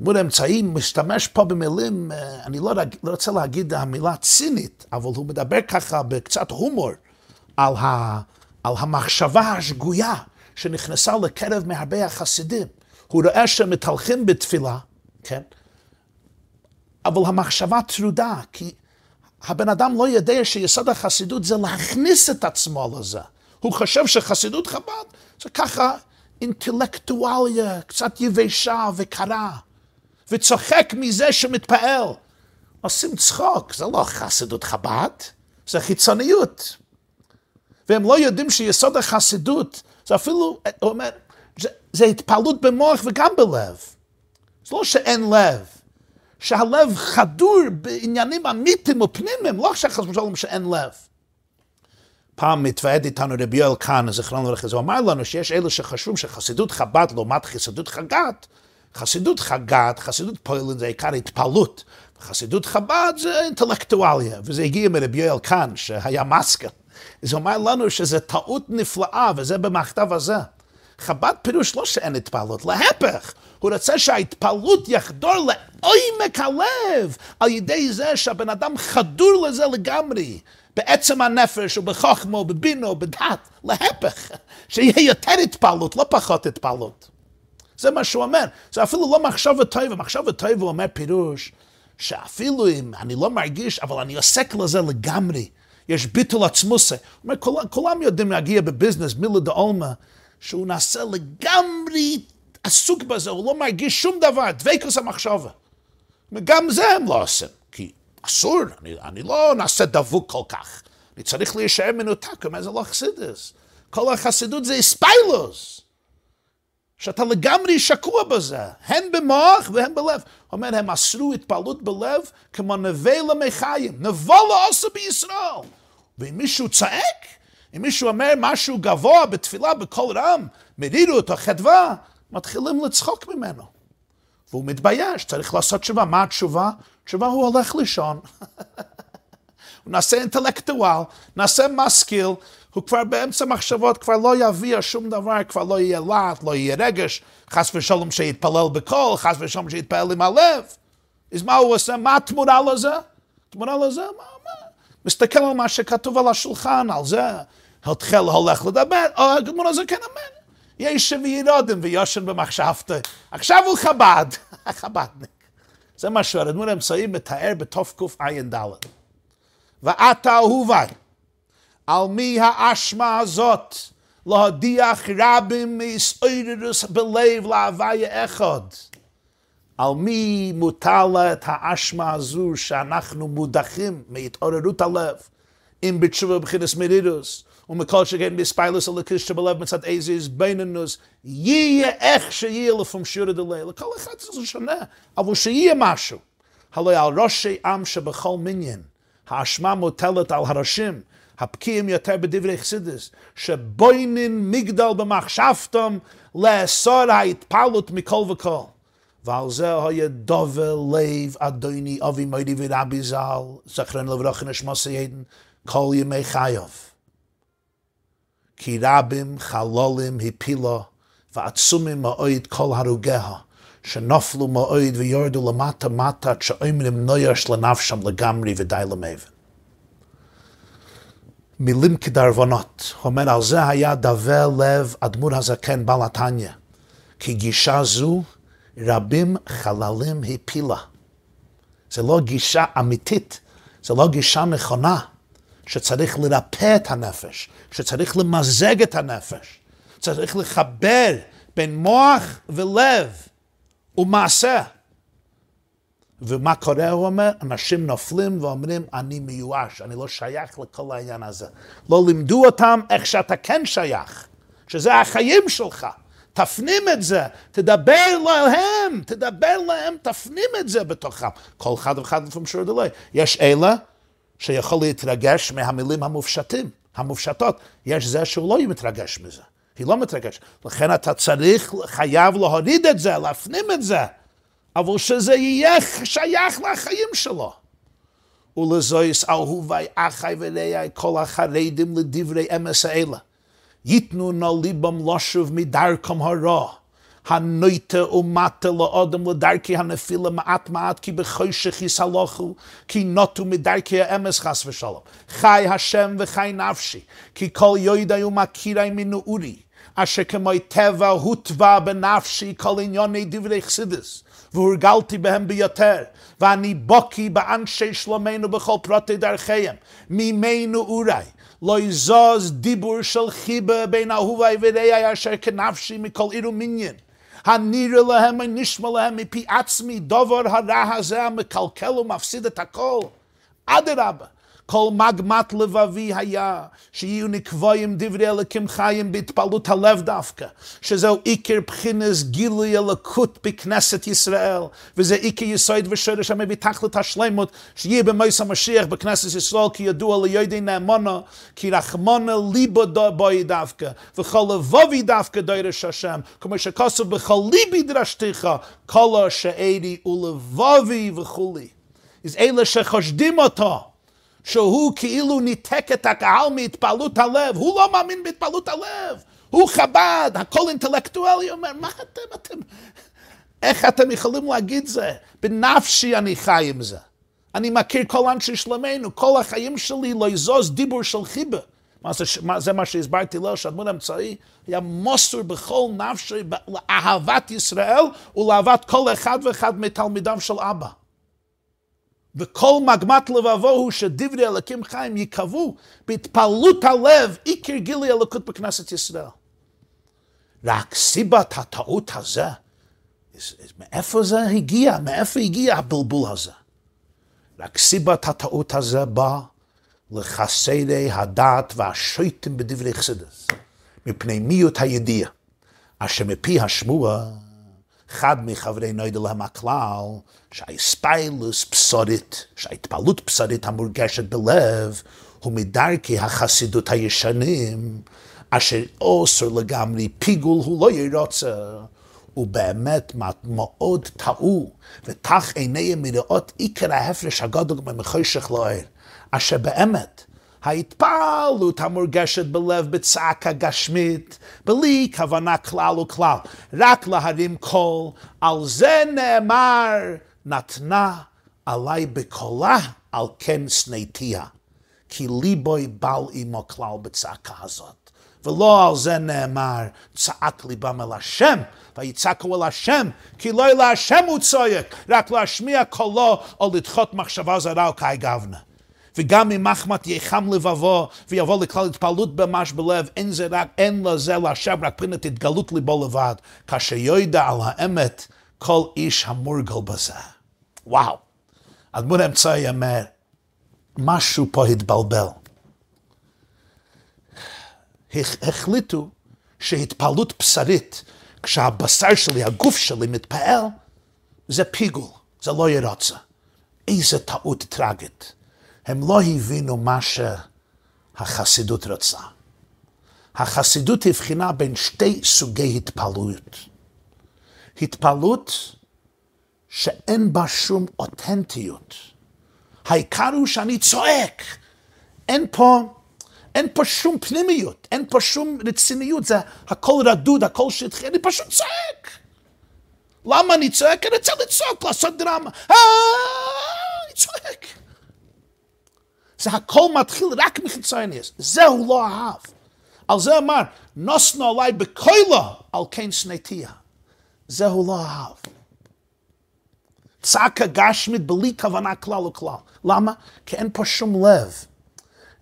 עמוד האמצעי משתמש פה במילים, אה, אני לא, לא רוצה להגיד המילה צינית, אבל הוא מדבר ככה בקצת הומור על, ה, על המחשבה השגויה שנכנסה לקרב מהרבה החסידים. הוא רואה שהם מתהלכים בתפילה, כן? אבל המחשבה טרודה, כי הבן אדם לא יודע שיסוד החסידות זה להכניס את עצמו לזה. הוא חושב שחסידות חב"ד זה ככה אינטלקטואליה, קצת יבשה וקרה, וצוחק מזה שמתפעל. עושים צחוק, זה לא חסידות חב"ד, זה חיצוניות. והם לא יודעים שיסוד החסידות, זה אפילו, הוא אומר, זה, התפעלות במוח וגם בלב. זה לא שאין לב. שהלב חדור בעניינים אמיתיים ופנימיים, לא עכשיו חס ושלום שאין לב. פעם מתוועד איתנו רבי יואל קאן, זכרנו לברכה, הוא אמר לנו שיש אלה שחשבו שחסידות חב"ד לעומת חסידות חג"ת, חסידות חג"ת, חסידות פועלת זה עיקר התפעלות, חסידות חב"ד זה אינטלקטואליה, וזה הגיע מרבי יואל קאן, שהיה מסקל. אז הוא אמר לנו שזו טעות נפלאה, וזה במכתב הזה. חב"ד פירוש לא שאין התפעלות, להפך, הוא רוצה שההתפעלות יחדור לעומק הלב, על ידי זה שהבן אדם חדור לזה לגמרי. בעצם הנפש ובחוכמו, בבינו, בדת, להפך, שיהיה יותר התפעלות, לא פחות התפעלות. זה מה שהוא אומר. זה אפילו לא מחשב טובה, מחשב טובה אומר פירוש, שאפילו אם אני לא מרגיש, אבל אני עוסק לזה לגמרי. יש ביטול עצמוסה. הוא אומר, כולם יודעים להגיע בביזנס, מילה דה עולמה, שהוא נעשה לגמרי עסוק בזה, הוא לא מרגיש שום דבר, דבקוס המחשבה. וגם זה הם לא עושים, כי אסור, אני, אני לא נעשה דבוק כל כך. אני צריך להישאר מנותק, אומר זה לא חסידס. כל החסידות זה אספיילוס. שאתה לגמרי שקוע בזה, הן במוח והן בלב. אומר, הם אסרו התפעלות בלב כמו נווה למחיים, נבוא לעושה בישראל. ואם מישהו צעק, אם מישהו אומר משהו גבוה בתפילה בקול רם, מרירות או חדווה, מתחילים לצחוק ממנו. והוא מתבייש, צריך לעשות תשובה. מה התשובה? התשובה הוא הולך לישון. הוא נעשה אינטלקטואל, נעשה משכיל, הוא כבר באמצע מחשבות, כבר לא יביע שום דבר, כבר לא יהיה להט, לא יהיה רגש, חס ושלום שיתפלל בקול, חס ושלום שיתפלל עם הלב. אז מה הוא עושה? מה התמורה לזה? התמורה לזה? מה, מה? מסתכל על מה שכתוב על השולחן, על זה, התחיל הולך לדבר, או הגמור הזה כן אמן. יש וירודם ויושן במחשבתו. עכשיו הוא חב"ד, חב"דניק. זה מה שהרדמון האמצעי מתאר בתקע"ד. ועתה אהובי, על מי האשמה הזאת להודיח רבים מאיסאיררוס בלב להוויה אחד? על מי מוטלת האשמה הזו שאנחנו מודחים מהתעוררות הלב, אם בתשובה בבחינת מרירוס, ומכל שכן בספיילוס הלקיש שבלב מצד איזה ביננוס, יהיה איך שיהיה לפעמים שיעור דלי, לכל אחד זה שונה, אבל שיהיה משהו. הלוא על ראשי עם שבכל מניין, האשמה מוטלת על הראשים, הבקיעים יותר בדברי חסידס, שבוינין מגדל במחשבתם לאסור ההתפעלות מכל וכל. ועל זה היה דובר לב אדוני אבי מודי ורבי ז"ל, זכרן לברוך נשמוס ידן, כל ימי חייו. כי רבים חלולים הפילו, ועצומים מאויד כל הרוגיה, שנופלו מאויד ויורדו למטה מטה, עד שאומרים נויש לנפשם לגמרי ודי למבן. מילים כדרבונות, אומר על זה היה דווה לב אדמו"ר הזקן בעל התניא, כי גישה זו רבים חללים הפילה. זה לא גישה אמיתית, זה לא גישה נכונה, שצריך לרפא את הנפש, שצריך למזג את הנפש, צריך לחבר בין מוח ולב ומעשה. ומה קורה, הוא אומר? אנשים נופלים ואומרים, אני מיואש, אני לא שייך לכל העניין הזה. לא לימדו אותם איך שאתה כן שייך, שזה החיים שלך. תפנים את זה, תדבר להם, תדבר להם, תפנים את זה בתוכם. כל אחד ואחד לפעמים שור דלי. יש אלה שיכול להתרגש מהמילים המופשטים, המופשטות. יש זה שהוא לא מתרגש מזה, היא לא מתרגשת. לכן אתה צריך, חייב להוריד את זה, להפנים את זה, אבל שזה יהיה שייך לחיים שלו. ולזויס אהובי אחי ורעי כל החרדים לדברי אמס האלה. ייתנו נא ליבם לשוב מדרכם הרע. הנויטה ומטה לאודם לדרכי הנפילה מעט מעט כי בחושך יסלחו כי נוטו מדרכי האמס חס ושלום. חי השם וחי נפשי כי כל יוידי ומכירי מנעורי אשר כמו טבע הוטבע בנפשי כל עניוני דברי חסידס והורגלתי בהם ביותר ואני בוקי באנשי שלומנו בכל פרטי דרכיהם ממי נעורי לא יזוז דיבור של חיבה בין אהובי ורעי אשר כנפשי מכל עיר ומניין. הנראה להם ונשמע להם מפי עצמי דובר הרע הזה המקלקל ומפסיד את הכל. אדרבה, כל מגמת לבבי היה שיהיו נקבויים דברי אלוקים חיים בהתפעלות הלב דווקא, שזהו עיקר בחינס גילוי אלוקות בכנסת ישראל, וזה עיקר יסוד ושורש המביא תכלת השלמות, שיהיה במויס המשיח בכנסת ישראל, כי ידוע לידי נאמונו, כי רחמונו ליבו בוי דווקא, וכל לבובי דווקא דורש השם, כמו שכוסף בכל ליבי דרשתיך, כל שאירי ולבובי וכולי. אז אלה שחושדים אותו, שהוא כאילו ניתק את הקהל מהתפעלות הלב, הוא לא מאמין בהתפעלות הלב. הוא חב"ד, הכל אינטלקטואלי, אומר, מה אתם, אתם, איך אתם יכולים להגיד זה? בנפשי אני חי עם זה. אני מכיר כל אנשי שלמנו, כל החיים שלי לא יזוז דיבור של חיבה. מה זה, מה, זה מה שהסברתי לו, שהדמות האמצעי היה מוסר בכל נפשי לאהבת ישראל ולאהבת כל אחד ואחד מתלמידיו של אבא. וכל מגמת לבבו הוא שדברי אלוקים חיים ייקבעו בהתפעלות הלב, עיקר גילי אלוקות בכנסת ישראל. רק סיבת הטעות הזה, מאיפה זה הגיע? מאיפה הגיע הבלבול הזה? רק סיבת הטעות הזה בא לחסדי הדעת והשויטים בדברי חסידס, מפני מיעוט הידיעה, אשר מפי השמועה, אחד מחברי נוידל להם הכלל, שהאספיילוס פסורית, שההתפעלות פסורית המורגשת בלב, הוא מדרכי החסידות הישנים, אשר אוסר לגמרי פיגול הוא לא ירוצה. ובאמת מאוד טעו, ותח עיניהם מראות עיקר ההפרש הגדול ממחשך לאור, אשר באמת ההתפעלות המורגשת בלב בצעקה גשמית, בלי כוונה כלל וכלל, רק להרים קול, על זה נאמר, נתנה עלי בקולה, על כן שנאתיה, כי ליבוי בל עמו כלל בצעקה הזאת. ולא על זה נאמר, צעק ליבם אל השם, ויצעקו אל השם, כי לא אל השם הוא צועק, רק להשמיע קולו או לדחות מחשבה זרה או כאי גבנה. וגם אם מחמת יחם לבבו ויבוא לכלל התפעלות ממש בלב, אין זה רק, אין לזה להשם רק פרינת התגלות ליבו לבד, כאשר ידע על האמת כל איש המורגל בזה. וואו. אדמון אמצעי אומר, משהו פה התבלבל. החליטו שהתפעלות בשרית, כשהבשר שלי, הגוף שלי מתפעל, זה פיגול, זה לא ירוצה. איזה טעות טרגית. הם לא הבינו מה שהחסידות רצה. החסידות הבחינה בין שתי סוגי התפעלות. התפעלות שאין בה שום אותנטיות. העיקר הוא שאני צועק. אין פה אין פה שום פנימיות, אין פה שום רציניות, זה הכל רדוד, הכל שטחי, אני פשוט צועק. למה אני צועק? אני רוצה לצעוק, לעשות דרמה. אה, אני צועק. זה הכל מתחיל רק מחיצוניוס, זה הוא לא אהב. על זה אמר, נוסנו עליי בקוילו, על כן שנאתיה. זה הוא לא אהב. צעקה גשמית בלי כוונה כלל וכלל. למה? כי אין פה שום לב.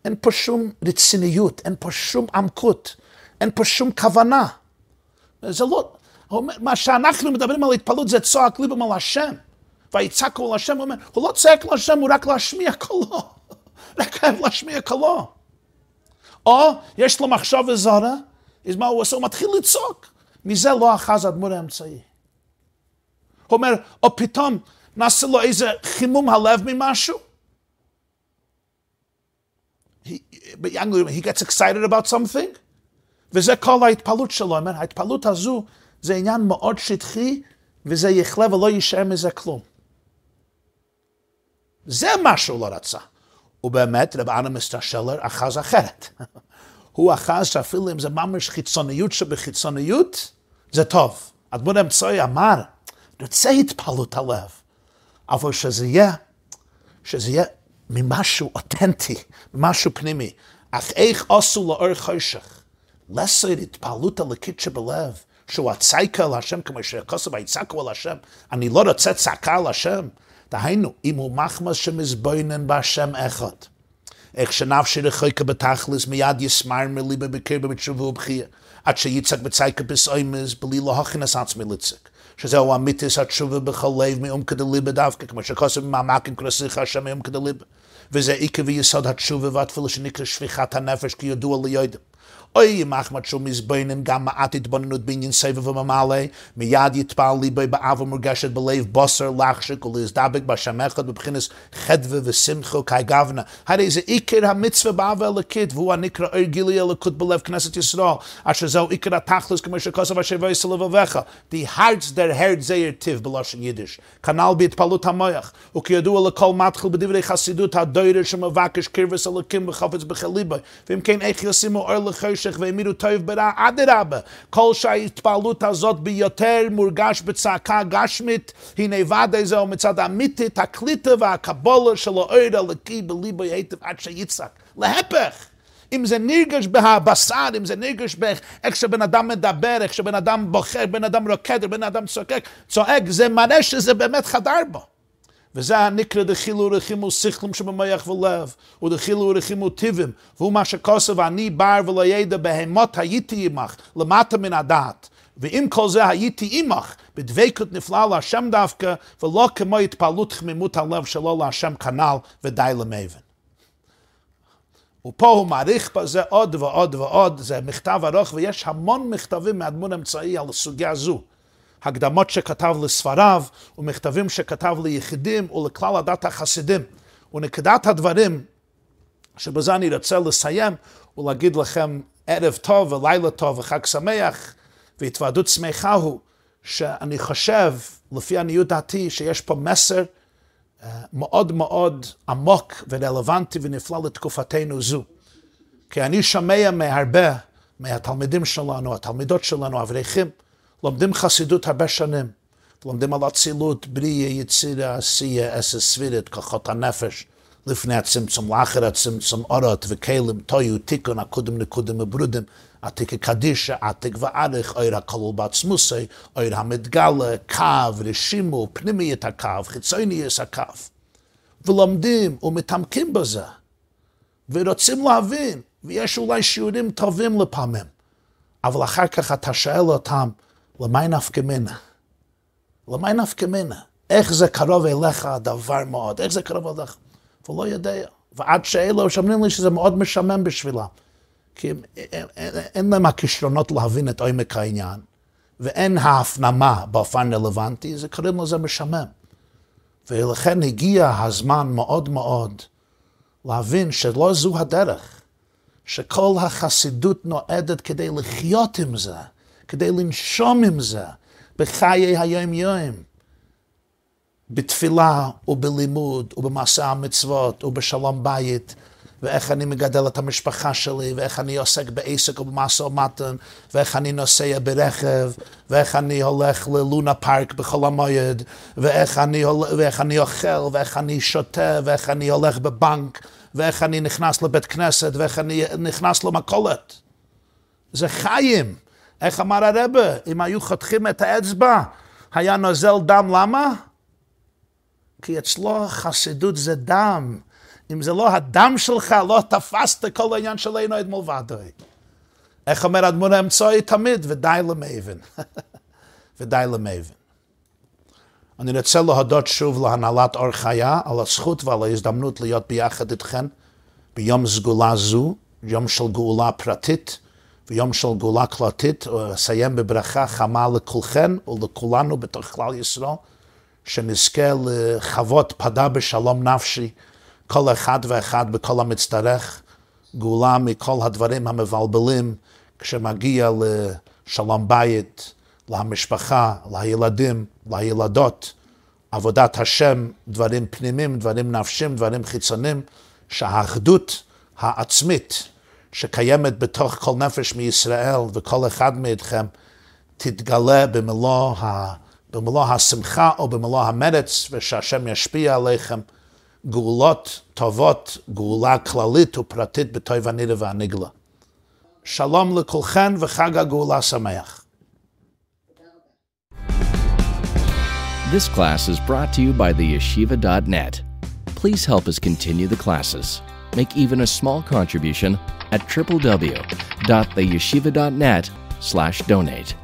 אין פה שום רציניות, אין פה שום עמקות, אין פה שום כוונה. זה לא, מה שאנחנו מדברים על התפעלות זה צועק ליבם על השם. ויצעקו על השם, הוא אומר, הוא לא צועק לשם, הוא רק להשמיע קולו. רק חייב להשמיע קולו. או יש לו מחשבה זרה, אז מה הוא עושה? הוא מתחיל לצעוק. מזה לא אחז אדמו"ר האמצעי. הוא אומר, או פתאום נעשה לו איזה חימום הלב ממשהו, he gets excited about something, וזה כל ההתפעלות שלו. אומר, ההתפעלות הזו זה עניין מאוד שטחי, וזה יכלה ולא יישאר מזה כלום. זה מה שהוא לא רצה. ובאמת, רב אנה מסטרשלר אחז אחרת. הוא אחז שאפילו אם זה ממש חיצוניות שבחיצוניות, זה טוב. אדמון אמצעי אמר, רוצה התפעלות הלב, אבל שזה יהיה, שזה יהיה ממשהו אותנטי, ממשהו פנימי. אך איך עשו לאור חושך? לסר התפעלות הלקית שבלב, שהוא הצייקה על השם, כמו שכוסף היצעקו על השם. אני לא רוצה צעקה על השם. דהיינו, אם הוא מחמס שמזבוינן בהשם אחד. איך שנפשי רחוקה בתכלס, מיד יסמר מליבה בקרבה בתשובה ובחייה. עד שיצעק בצייקה בסוימס, בלי להכנס עצמי לצק. שזהו אמיתיס התשובה בכל לב מעומקא דליבה דווקא, כמו שכוסף ממעמקים כרסיך השם מעומקא דליבה. וזה עיקר ויסוד התשובה והתפילה שנקרא שפיכת הנפש כידוע ליודע. אוי אחמד שום מזבנן גם מעט התבוננות בעניין סבב וממלא, מיד יטפל ליבי באב ומורגשת בלב בוסר לחשק ולהזדבק בשם אחד בבחינס חדווה ושמחו כאי גוונה. הרי זה עיקר המצווה באב אלוקית, והוא הנקרא אור גילי אלוקות בלב כנסת ישראל, אשר זהו עיקר התכלס כמו שכוסף אשר ואיס לבביך. די הרץ דר הרד זייר טיב בלושן יידיש. כנ"ל בהתפעלות המוח, וכידוע לכל מתחיל בדברי חסידות הדויrer שמבקש קרבס אלוקים בחפץ בחליבה. ואם כן איך ישימו אור לחש חושך והמירו טוב ברע, אדרבה. כל שההתפעלות הזאת ביותר מורגש בצעקה גשמית, הנה ודאי זהו מצד האמיתית, הקליטה והקבולה של האור הלקי בליבו היטב עד שיצעק. להפך! אם זה נרגש בבשר, אם זה נרגש באיך שבן אדם מדבר, איך שבן אדם בוחר, בן אדם רוקד, בן אדם צועק, צועק, זה מראה שזה באמת חדר בו. וזה הנקרא דחילו רחימו שכלם שבמוח ולב, ודחילו רחימו טיבים, והוא מה שכוסף אני בר ולא ידע בהמות הייתי עמך, למטה מן הדעת. ועם כל זה הייתי עמך, בדבקות נפלאה להשם דווקא, ולא כמו התפעלות חמימות הלב שלו להשם כנ"ל, ודי למבן. ופה הוא מעריך בזה עוד ועוד ועוד, זה מכתב ארוך, ויש המון מכתבים מאדמון אמצעי על הסוגיה הזו. הקדמות שכתב לספריו, ומכתבים שכתב ליחידים ולכלל הדת החסידים. ונקודת הדברים, שבזה אני רוצה לסיים, ולהגיד לכם ערב טוב ולילה טוב וחג שמח, והתוועדות שמחה הוא, שאני חושב, לפי עניות דעתי, שיש פה מסר מאוד מאוד עמוק ורלוונטי ונפלא לתקופתנו זו. כי אני שומע מהרבה מהתלמידים שלנו, התלמידות שלנו, אברכים, לומדים חסידות הרבה שנים. לומדים על אצילות, בריאה, יצירה, עשייה, אסס סבירת, כוחות הנפש, לפני הצמצום, לאחר הצמצום, אורות וכלים, טויו, תיקון, הקודם נקודם וברודים, עתיק קדישה, עתיק וערך, אויר הכלול בעצמוסי, אויר המתגלה, קו, רשימו, פנימיית הקו, חיצוניוס הקו. ולומדים ומתעמקים בזה, ורוצים להבין, ויש אולי שיעורים טובים לפעמים, אבל אחר כך אתה שואל אותם, למי נפקא מינה? למי נפקא מינה? איך זה קרוב אליך הדבר מאוד? איך זה קרוב אליך? ולא יודע. ועד שאלו שאומרים לי שזה מאוד משעמם בשבילם. כי הם, הם, הם, אין להם הכישרונות להבין את עומק העניין, ואין ההפנמה באופן רלוונטי, זה קוראים לזה משעמם. ולכן הגיע הזמן מאוד מאוד להבין שלא זו הדרך, שכל החסידות נועדת כדי לחיות עם זה, כדי לנשום עם זה בחיי היום-יום, בתפילה ובלימוד ובמסע המצוות ובשלום בית. ואיך אני מגדל את המשפחה שלי, ואיך אני עוסק בעסק ובמשא ומתן, ואיך אני נוסע ברכב, ואיך אני הולך ללונה פארק בחול המועד, ואיך אני, ואיך אני אוכל, ואיך אני שותה, ואיך אני הולך בבנק, ואיך אני נכנס לבית כנסת, ואיך אני נכנס למכולת. זה חיים. איך אמר הרבה, אם היו חותכים את האצבע, היה נוזל דם, למה? כי אצלו חסידות זה דם. אם זה לא הדם שלך, לא תפסת כל העניין של אינו אדמול ודאי. איך אומר אדמון האמצעי תמיד, ודי למאבן. ודי למאבן. אני רוצה להודות שוב להנהלת אור חיה על הזכות ועל ההזדמנות להיות ביחד איתכם ביום סגולה זו, יום של גאולה פרטית ויום של גאולה כלתית, ואסיים בברכה חמה לכולכם ולכולנו בתוך כלל ישראל, שנזכה לחוות פדה בשלום נפשי. כל אחד ואחד בכל המצטרך, גאולה מכל הדברים המבלבלים, כשמגיע לשלום בית, למשפחה, לילדים, לילדות, עבודת השם, דברים פנימיים, דברים נפשיים, דברים חיצוניים, שהאחדות העצמית שקיימת בתוך כל נפש מישראל וכל אחד מאיתכם תתגלה במלוא, ה, במלוא השמחה או במלוא המרץ ושהשם ישפיע עליכם. גאולות טובות, גאולה כללית ופרטית בטוב הנידה והנגלה. שלום לכולכן וחג הגאולה שמח. This class is brought to you by the yeshiva.net. Please help us continue the classes. Make even a small contribution at www.theyeshiva.net slash donate.